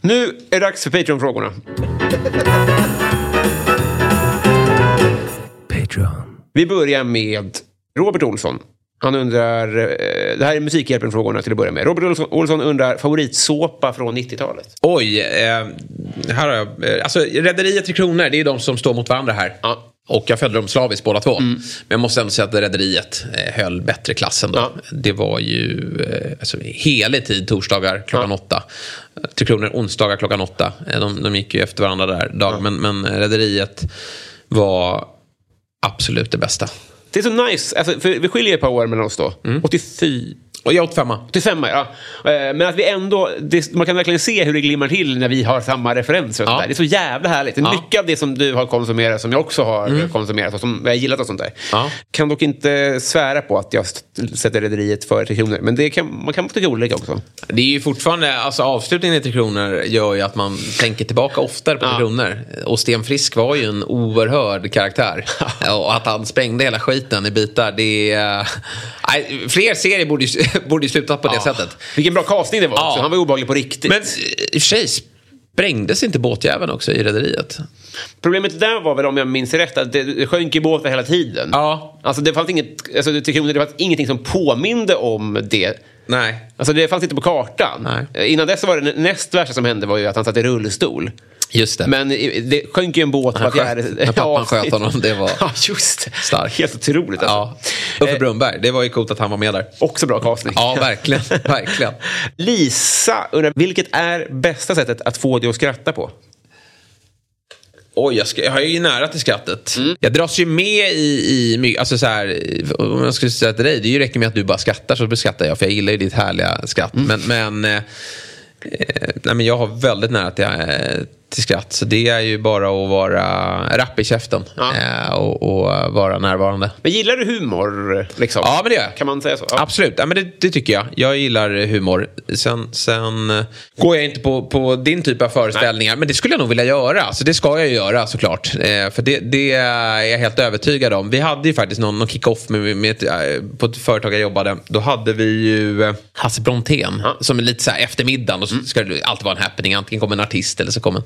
Nu är det dags för Patreon-frågorna. Vi börjar med Robert Olsson. Han undrar, eh, det här är Musikhjälpen-frågorna till att börja med. Robert Olsson, Olsson undrar favoritsåpa från 90-talet. Oj, eh, här har jag... Eh, alltså, Rederiet Tre Kronor, det är de som står mot varandra här. Ja. Och jag följde dem slaviskt båda två. Men jag måste ändå säga att Rederiet eh, höll bättre klassen då. Ja. Det var ju eh, alltså, helig tid, torsdagar klockan Ja. åtta. Tre Kronor onsdagar klockan åtta. Eh, De, de gick ju efter varandra där. Dag. Men, men Rederiet var absolut det bästa. Det är så nice, alltså, för vi skiljer ett par år mellan oss då. 84... Och jag åt femma. 85 ja. Eh, Men att vi ändå, det, man kan verkligen se hur det glimmar till när vi har samma referenser. Och Ja. sånt där. Det är så jävla härligt. Ja. Mycket av det som du har konsumerat som jag också har konsumerat och som jag gillat och sånt där. Ja. Kan dock inte svära på att jag sätter Rederiet före Tre Kronor. Men det kan, man kan tycka olika också. Det är ju fortfarande, alltså avslutningen i Tre Kronor gör ju att man tänker tillbaka oftare på Tre. Kronor. Och Sten Frisk var ju en oerhörd karaktär. och att han sprängde hela skiten i bitar, det är... Nej, fler serier borde ju, borde ju slutat på det sättet. Vilken bra casting det var Ja. Han var obehaglig på riktigt. Men i och för sig, sprängdes inte båtjäveln också i Rederiet? Problemet där var väl, om jag minns rätt, att det, sjönk i båtar hela tiden. Ja. Alltså det fanns inget, alltså det fanns ingenting som påminde om det. Nej. Alltså det fanns inte på kartan. Nej. Eh, Innan dess så var det näst värsta som hände var ju att han satt i rullstol. Just det. Men det sjönk ju en båt var fjärde... när pappan sköt honom, det var Ja, just det. starkt. Helt otroligt alltså. Ja. Uffe Brunnberg, det var ju coolt att han var med där. Också bra casting. Ja, verkligen. verkligen. Lisa undrar, vilket är bästa sättet att få dig att skratta på? Oj, jag, ska, jag är ju nära till skrattet. Jag dras ju med i, i alltså så här, om jag skulle säga till dig, det ju räcker med att du bara skrattar så skrattar jag, för jag gillar ju ditt härliga skratt. Men, men, eh, eh, nej, men jag har väldigt nära till, eh, till skratt, så det är ju bara att vara rapp i käften Ja. eh, och, och vara närvarande. Men gillar du humor? Liksom? Ja, men det gör jag. Kan man säga så? Ja. Absolut, ja, men det, det tycker jag. Jag gillar humor. Sen, sen eh, går jag inte på, på din typ av föreställningar, men det skulle jag nog vilja göra. Så det ska jag ju göra såklart. Eh, för det, det är jag helt övertygad om. Vi hade ju faktiskt någon, någon kick-off med, med eh, på ett företag jag jobbade. Då hade vi ju Hasse Brontén som är lite så här eftermiddagen. Och så ska det alltid vara en happening. Antingen kommer en artist eller så kommer en,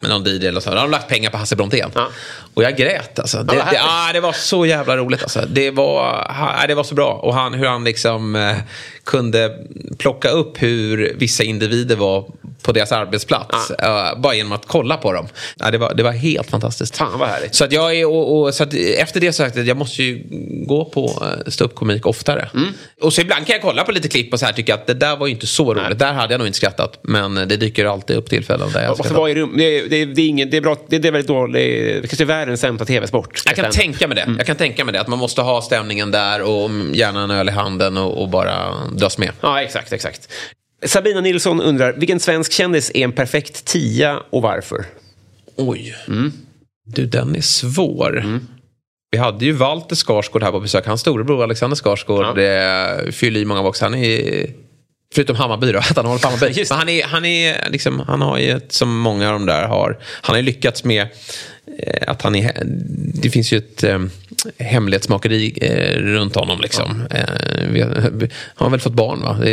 med någon DJ eller så. Då har de lagt pengar på Hasse Brontén. Ja. Och jag grät alltså. Det, vad det, ah, det var så jävla roligt alltså. Det var, det var så bra. Och han, hur han liksom eh, kunde plocka upp hur vissa individer var på deras arbetsplats. eh, bara genom att kolla på dem. Ja, det, var, det var helt fantastiskt. Fan vad härligt. Så att jag är, och, och, så att efter det så sagt jag måste ju gå på eh, ståuppkomik oftare. Mm. Och så ibland kan jag kolla på lite klipp och så här tycka att det där var ju inte så roligt. Där hade jag nog inte skrattat. Men det dyker alltid upp tillfällen där jag skrattar. Rum. Det är, det är, det är, ingen, det är, bra, det är väldigt dåligt. Det kanske är världens sämsta tv-sport. Jag kan tänka mig det. Jag kan tänka mig det. Att man måste ha stämningen där och gärna en öl i handen och, och bara dras med. Ja, exakt, exakt. Sabina Nilsson undrar, vilken svensk kändis är en perfekt tia och varför? Oj. Du, den är svår. Vi hade ju Walter Skarsgård här på besök. Hans storebror Alexander Skarsgård eh, fyller i många boxar. Han är Förutom Hammarby då, att han håller på Hammarby. Men han, är, han, är liksom, han har ju, som många av de där har, han har ju lyckats med att han är, det finns ju ett eh, hemlighetsmakeri eh, runt honom. Liksom. Ja. Eh, vi, han har väl fått barn va? Det,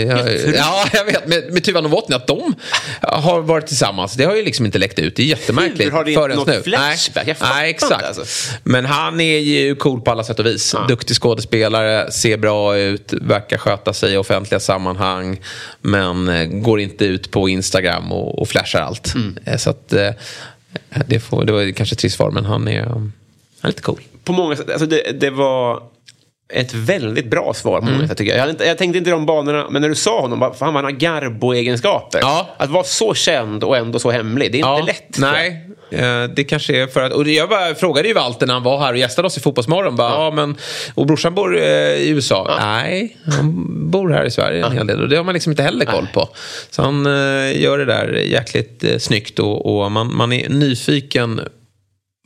ja, jag vet. Med, med Tuvan och att de har varit tillsammans. Det har ju liksom inte läckt ut. Det är jättemärkligt. Hur har det inte något nu. flashback? Nej, Nej exakt. Alltså. Men han är ju cool på alla sätt och vis. Ja. Duktig skådespelare, ser bra ut, verkar sköta sig i offentliga sammanhang. Men eh, går inte ut på Instagram och, och flashar allt. Mm. Eh, så att, eh, det, får, det var kanske ett trist svar, men han är, um, han är lite cool. På många sätt, alltså det, det var ett väldigt bra svar på mm. sätt tycker jag. jag. Jag tänkte inte i de banorna, men när du sa honom, fan han har Garbo-egenskaper. Ja. Att vara så känd och ändå så hemlig, det är ja. inte lätt. Nej, eh, det kanske är för att... Och jag bara frågade ju Walter när han var här och gästade oss i Fotbollsmorgon. Bara, ja. men, och brorsan bor eh, i USA. Ja. Nej, han bor här i Sverige en hel del. Och det har man liksom inte heller koll på. Så han eh, gör det där jäkligt snyggt och, och man, man är nyfiken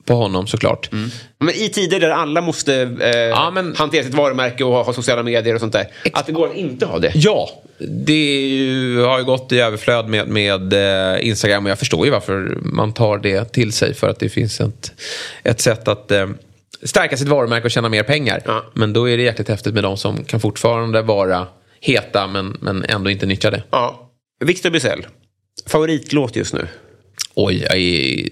på honom såklart. Mm. Men i tider där alla måste eh, ja, men... hantera sitt varumärke och ha, sociala medier och sånt där. Ex att det går att inte ha det. Ja, det ju, har ju gått i överflöd med, med eh, Instagram och jag förstår ju varför man tar det till sig. För att det finns ett, ett sätt att eh, stärka sitt varumärke och tjäna mer pengar. Ja. Men då är det jäkligt häftigt med de som kan fortfarande vara heta men, men ändå inte nyttja det. Ja. Victor Bysell, favoritlåt just nu? Oj, jag är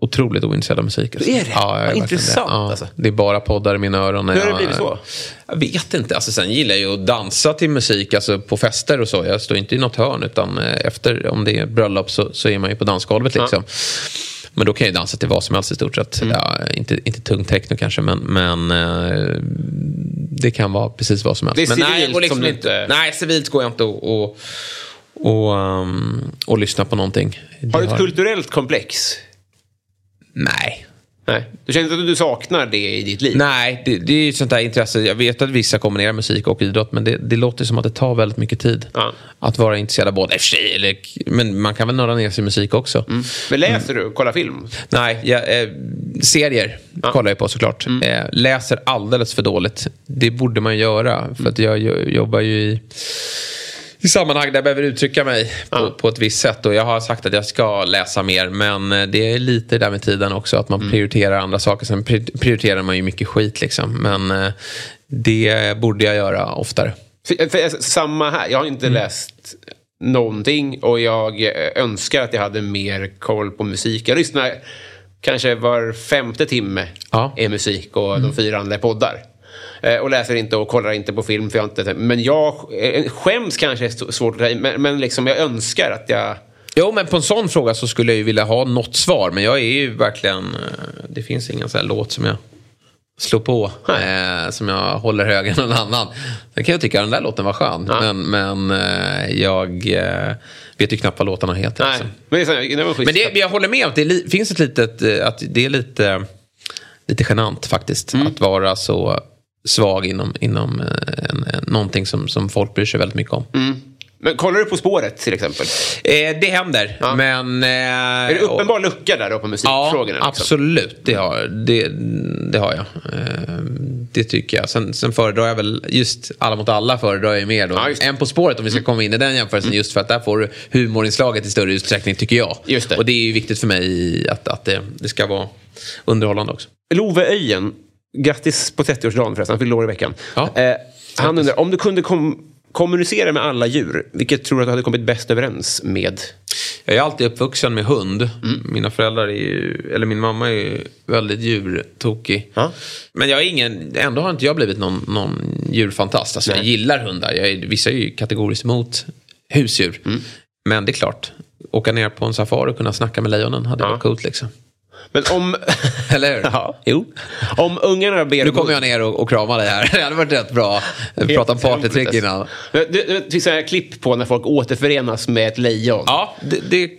otroligt ointresserad av musik. Alltså. Är det? Ja, är intressant. Det. Ja, alltså. det är bara poddar i mina öron. Hur har det blivit så? Jag vet inte. Alltså, sen gillar jag ju att dansa till musik alltså, på fester och så. Jag står inte i något hörn utan eh, efter, om det är bröllop så, så är man ju på dansgolvet. Liksom. Ja. Men då kan jag dansa till vad som helst i stort sett. Mm. Ja, inte, inte tung techno kanske, men, men uh, det kan vara precis vad som helst. Det är men nej, liksom inte, inte... Nej, civilt går jag inte och, och, och, um, och lyssna på någonting. Har du ett har... kulturellt komplex? Nej. Nej. Du känner inte att du saknar det i ditt liv? Nej, det, det är ett sånt där intresse. Jag vet att vissa kombinerar musik och idrott men det, det låter som att det tar väldigt mycket tid. Ja. Att vara intresserad av båda. Eller, men man kan väl nörda ner sig i musik också. Mm. Men läser du? Kollar film? Nej, jag, eh, serier ja. kollar jag på såklart. Mm. Eh, läser alldeles för dåligt. Det borde man göra. För att jag, jag jobbar ju i i sammanhang där jag behöver uttrycka mig på, ja. på, ett visst sätt. Och jag har sagt att jag ska läsa mer. Men eh, det är lite där med tiden också. Att man mm. prioriterar andra saker. Sen prioriterar man ju mycket skit liksom. Men eh, det borde jag göra oftare. För, för, samma här. Jag har inte mm. läst någonting. Och jag eh, önskar att jag hade mer koll på musik. Jag lyssnar kanske var femte timme ja. är musik och mm. de fyra andra är poddar. Eh, och läser inte och kollar inte på film. För jag inte, men jag eh, skäms kanske är svårt att säga, men, men liksom jag önskar att jag... Jo, men på en sån fråga så skulle jag ju vilja ha något svar. Men jag är ju verkligen... Eh, det finns ingen sån här låt som jag slår på. Eh, som jag håller högre än någon annan. Sen kan jag tycka att den där låten var skön. Ja. Men, men eh, jag eh, vet ju knappt vad låtarna heter. Nej. Alltså. Men, det, det men det, jag håller med om att det finns ett litet... Att det är lite, lite genant faktiskt. Mm. Att vara så svag inom, inom eh, en, en, någonting som, som folk bryr sig väldigt mycket om. Mm. Men kollar du På spåret till exempel? Eh, det händer. Ja. Men, eh, är det uppenbar och, lucka där då på musikfrågorna? Ja, liksom? absolut. Det har, det, det har jag. Eh, det tycker jag. Sen, sen föredrar jag väl just Alla mot alla föredrar jag mer då. Ja, än På spåret om vi ska mm. komma in i den jämförelsen. Mm. Just för att där får du humorinslaget i större utsträckning tycker jag. Just det. Och det är ju viktigt för mig att, att det, det ska vara underhållande också. Love Öjen Grattis på 30-årsdagen förresten, han fyllde år i veckan. Ja. Eh, han undrar, om du kunde kom kommunicera med alla djur, vilket tror du att du hade kommit bäst överens med? Jag är alltid uppvuxen med hund. Mm. Mina föräldrar är ju, eller min mamma är ju väldigt djurtokig. Ja. Men jag är ingen, ändå har inte jag blivit någon, någon djurfantast. Alltså, jag gillar hundar. Jag är, vissa är ju kategoriskt emot husdjur. Mm. Men det är klart, åka ner på en safari och kunna snacka med lejonen hade ja. varit coolt. Liksom. Men om... Eller hur? Ja. Jo. Om ungarna ber... Nu kommer jag ner och, och kramar dig här. Det hade varit rätt bra. Vi pratade om partytrick innan. Det, det, finns klipp på när folk återförenas med ett lejon. Ja, det, det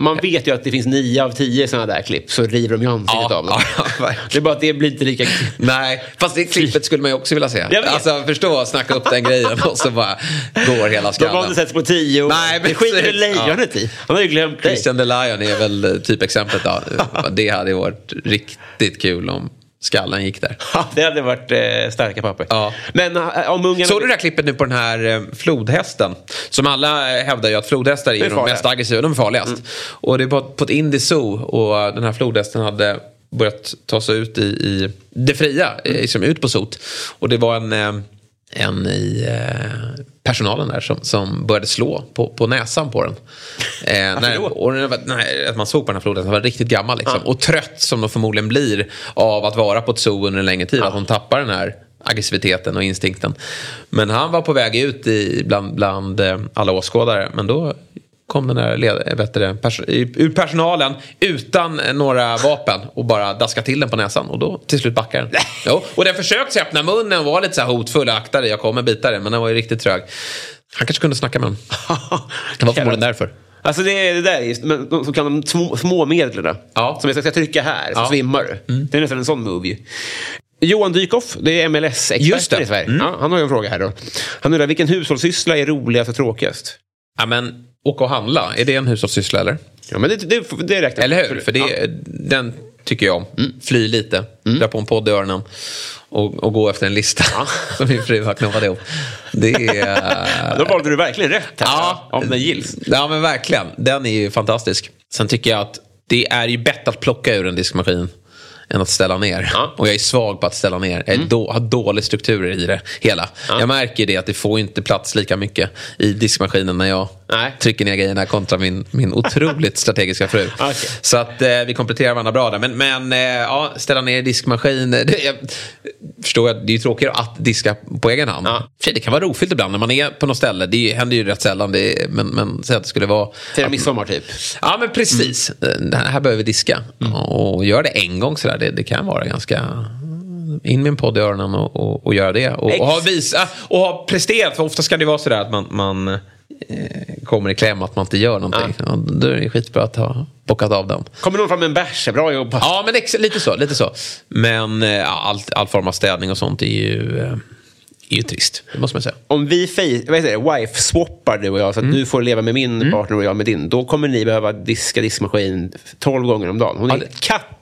man vet ju att det finns nio av tio sådana där klipp så river de ju ansiktet ja, av dem. Ja, det är bara att det blir inte lika... Nej, fast det klippet skulle man ju också vilja se. Alltså förstå, snacka upp den grejen och så bara går hela skallen. De har inte setts på tio år. Nej, men det skiter lejonet ja. i. Han har ju glömt dig. Christian the Lion är väl typexemplet då. det hade ju varit riktigt kul om skallen gick där. Ja, det hade varit eh, starka papper. Ja. Men eh, om ungarna... Såg du det här klippet nu på den här eh, flodhästen? Som alla eh, hävdar ju att flodhästar är, är de mest aggressiva, de är farligast. Och det är på, ett indie zoo och den här flodhästen hade börjat ta sig ut i, i det fria, eh, liksom ut på sot. Och det var en, eh, en i personalen där som, som började slå på, på näsan på den. Eh, när, och nej, att man såg på den här flodhästen, den var riktigt gammal liksom. Och trött som de förmodligen blir av att vara på ett zoo under en längre tid. Att de tappar den här aggressiviteten och instinkten. Men han var på väg ut i, bland, bland eh, alla åskådare. Men då kom den där led, vet du, det, pers ur personalen utan några vapen och bara daska till den på näsan. Och då till slut backar den. Jo, och den försökte öppna munnen och var lite så här hotfull. Akta dig, jag kommer bita dig. Men den var ju riktigt trög. Han kanske kunde snacka med den. Det var förmodligen därför. Alltså det är det där, just, men de, kan de små, små medlen. Ja. Som jag ska, ska trycka här, så Ja. Mm. svimmar du. Det är nästan en sån move. Johan Dykhoff, det är MLS-experten i Sverige. Mm. Ja, han har ju en fråga här då. Han undrar, vilken hushållssyssla är roligast och tråkigast? Ja, men åka och handla, är det en hushållssyssla eller? Ja, men det, det, det räknar Eller hur? För det, Ja. den tycker jag om. Fly lite, dra på en podd i öronen och, och gå efter en lista som min fru har knoppat ihop. Det är... Då valde du verkligen rätt här. Ja. Om den gills. Ja men verkligen. Den är ju fantastisk. Sen tycker jag att det är ju bättre att plocka ur en diskmaskin än att ställa ner. Ja. Och jag är svag på att ställa ner. Jag är då, har dålig struktur i det hela. Jag märker det att det får inte plats lika mycket i diskmaskinen när jag Nej. trycker ner grejerna kontra min, min otroligt strategiska fru. Okej. Så att eh, vi kompletterar varandra bra där. Men, men eh, ja, ställa ner diskmaskin. Det, jag förstår att det är ju tråkigare att diska på egen hand. Ja. För Det kan vara rofyllt ibland när man är på något ställe. Det händer ju rätt sällan. Det, men, men säg att det skulle vara... Fira midsommar typ. Ja men precis. Det här behöver vi diska. Och göra det en gång sådär. Det, det kan vara ganska... In med en podd i öronen och, och, och göra det. Och, och, ha visa, och ha presterat. För ofta ska det vara sådär att man, man eh, kommer i kläm att man inte gör någonting. Ja. Då är det skitbra att ha bockat av dem. Kommer någon fram med en bärs, bra jobbat. Ja, men ex- lite så. Lite så. Men eh, ja, all, all form av städning och sånt är ju, eh, är ju trist. Det måste man säga. Om vi wife-swappar du och jag, så att Mm. du får leva med min partner och jag med din, då kommer ni behöva diska diskmaskin 12 gånger om dagen. Hon är Ja, det-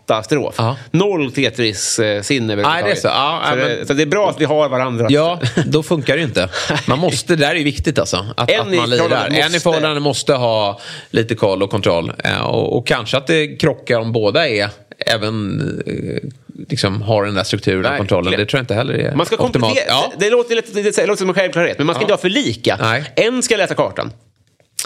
katastrof. Ja. Noll Tetris-sinne Nej, det är så. Ja, så, ja, det, men- så det är bra att vi har varandra. Ja, då funkar det ju inte. Man måste, det där är ju viktigt alltså. Att, En att man lirar. En i förhållande måste ha lite koll och kontroll. Eh, Och, och kanske att det krockar om båda är även eh, liksom har den där strukturen och kontrollen. Det tror jag inte heller är Man ska optimalt. Ja. Det, låter det låter som en självklarhet, men man ska Ja. inte vara för lika. Nej. En ska läsa kartan.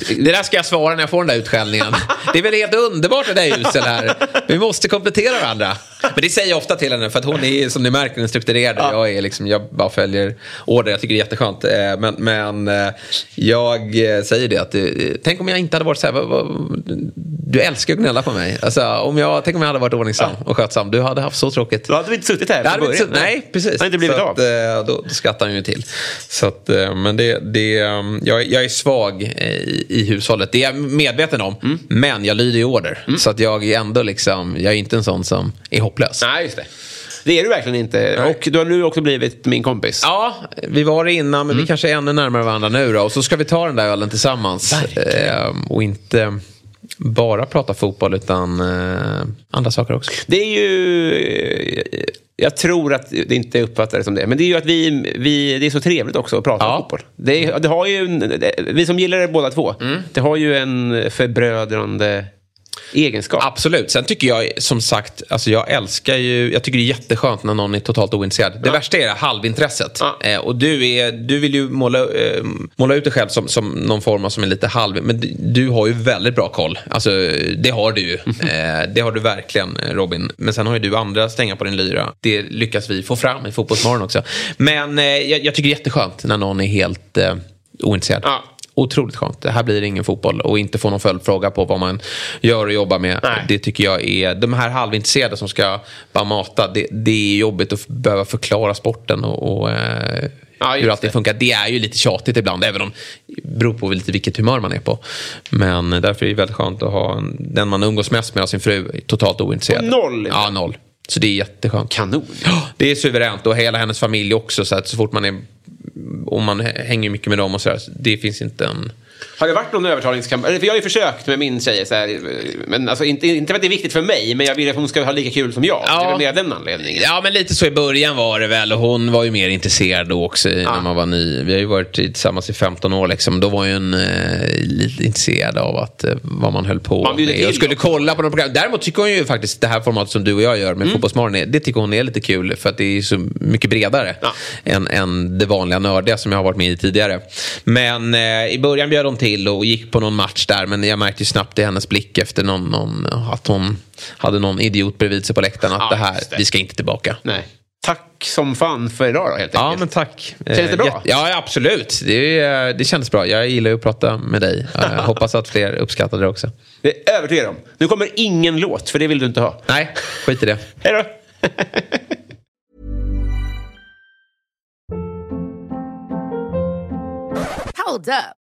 Det där ska jag svara när jag får den där utskällningen. Det är väl helt underbart det där Jusel här. Vi måste komplettera varandra. Men det säger jag ofta till henne för att hon är som ni märker en strukturerad. Jag, är liksom, jag bara följer order. Jag tycker det är jätteskönt. Eh, Men, men eh, jag eh, säger det att tänk om jag inte hade varit så här. Du älskar att gnälla på mig. Alltså, om jag, tänk om jag hade varit ordningsam och skötsam. Du hade haft så tråkigt. Då hade vi inte suttit här från vi inte, början. nej, precis. Det hade inte blivit så av. Att, då, då skrattar han ju till. Så att, men det, det, jag, jag är svag eh, i, i hushållet. Det är jag medveten om. Mm. Men jag lyder i order. Så att jag är ändå liksom, jag är inte en sån som är hopplös. Nej, just det. Det är du verkligen inte. Nej. Och du har nu också blivit min kompis. Ja, vi var det innan men Mm. vi kanske är ännu närmare varandra nu då. Och så ska vi ta den där ölen tillsammans. Eh, och inte bara prata fotboll utan eh, andra saker också. Det är ju... Jag tror att det inte uppfattar det som det. Men det är ju att vi, vi det är så trevligt också att prata Ja. om fotboll. Det, det har ju, det, vi som gillar det båda två, det har ju en förbrödrande egenskap. Absolut. Sen tycker jag som sagt, alltså jag älskar ju, jag tycker det är jätteskönt när någon är totalt ointresserad. Det värsta är det halvintresset. Ja. Eh, och du, är, du vill ju måla, eh, måla ut dig själv som, som någon form av som är lite halv, men du, du har ju väldigt bra koll. Alltså det har du ju. Eh, det har du verkligen eh, Robin. Men sen har ju du andra stänga på din lyra. Det lyckas vi få fram i Fotbollsmorgon också. Men eh, jag, jag tycker det är jätteskönt när någon är helt eh, ointresserad. Ja. Otroligt skönt. Det här blir ingen fotboll och inte få någon följdfråga på vad man gör och jobbar med. Nej. Det tycker jag är, de här halvintresserade som ska bara mata, det, det är jobbigt att behöva förklara sporten och, och eh, Ja, hur allting det. funkar. Det är ju lite tjatigt ibland, även om det beror på lite vilket humör man är på. Men därför är det väldigt skönt att ha en, den man umgås mest med, sin fru, totalt ointresserad. Och noll. Ja, noll. Så det är jätteskönt. Kanon. Det är suveränt och hela hennes familj också. Så att så fort man är... Och man hänger mycket med dem och sådär. så Det finns inte en... Har det varit någon övertalningskampanj? För jag har ju försökt med min tjej, så här, men alltså, inte, inte för att det är viktigt för mig, men jag vill att hon ska ha lika kul som jag. Ja. Det är väl mer den anledningen. Ja, men lite så i början var det väl. Och hon var ju mer intresserad då också i- när man var ny. Vi har ju varit tillsammans i 15 år liksom. Då var ju en eh, lite intresserad av att, eh, vad man höll på Man med. Och skulle också. kolla på något program. Däremot tycker hon ju faktiskt det här formatet som du och jag gör med Mm. Fotbollsmorgon, det tycker hon är lite kul. För att det är så mycket bredare Ja. än, än det vanliga nördiga som jag har varit med i tidigare. Men eh, i början bjöd hon till och gick på någon match där. Men jag märkte ju snabbt i hennes blick efter någon, någon, att hon hade någon idiot bredvid sig på läktaren. Att Ja, det här, det. vi ska inte tillbaka. Nej. Tack som fan för idag då, helt Ja, enkelt. men tack. Känns det Eh, bra? Ja, ja, absolut. Det, är- det kändes bra. Jag gillar ju att prata med dig. Jag hoppas att fler uppskattade det också. Det är övertygad om. Nu kommer ingen låt, för det vill du inte ha. Nej, skit i det. Hej då! Hold up.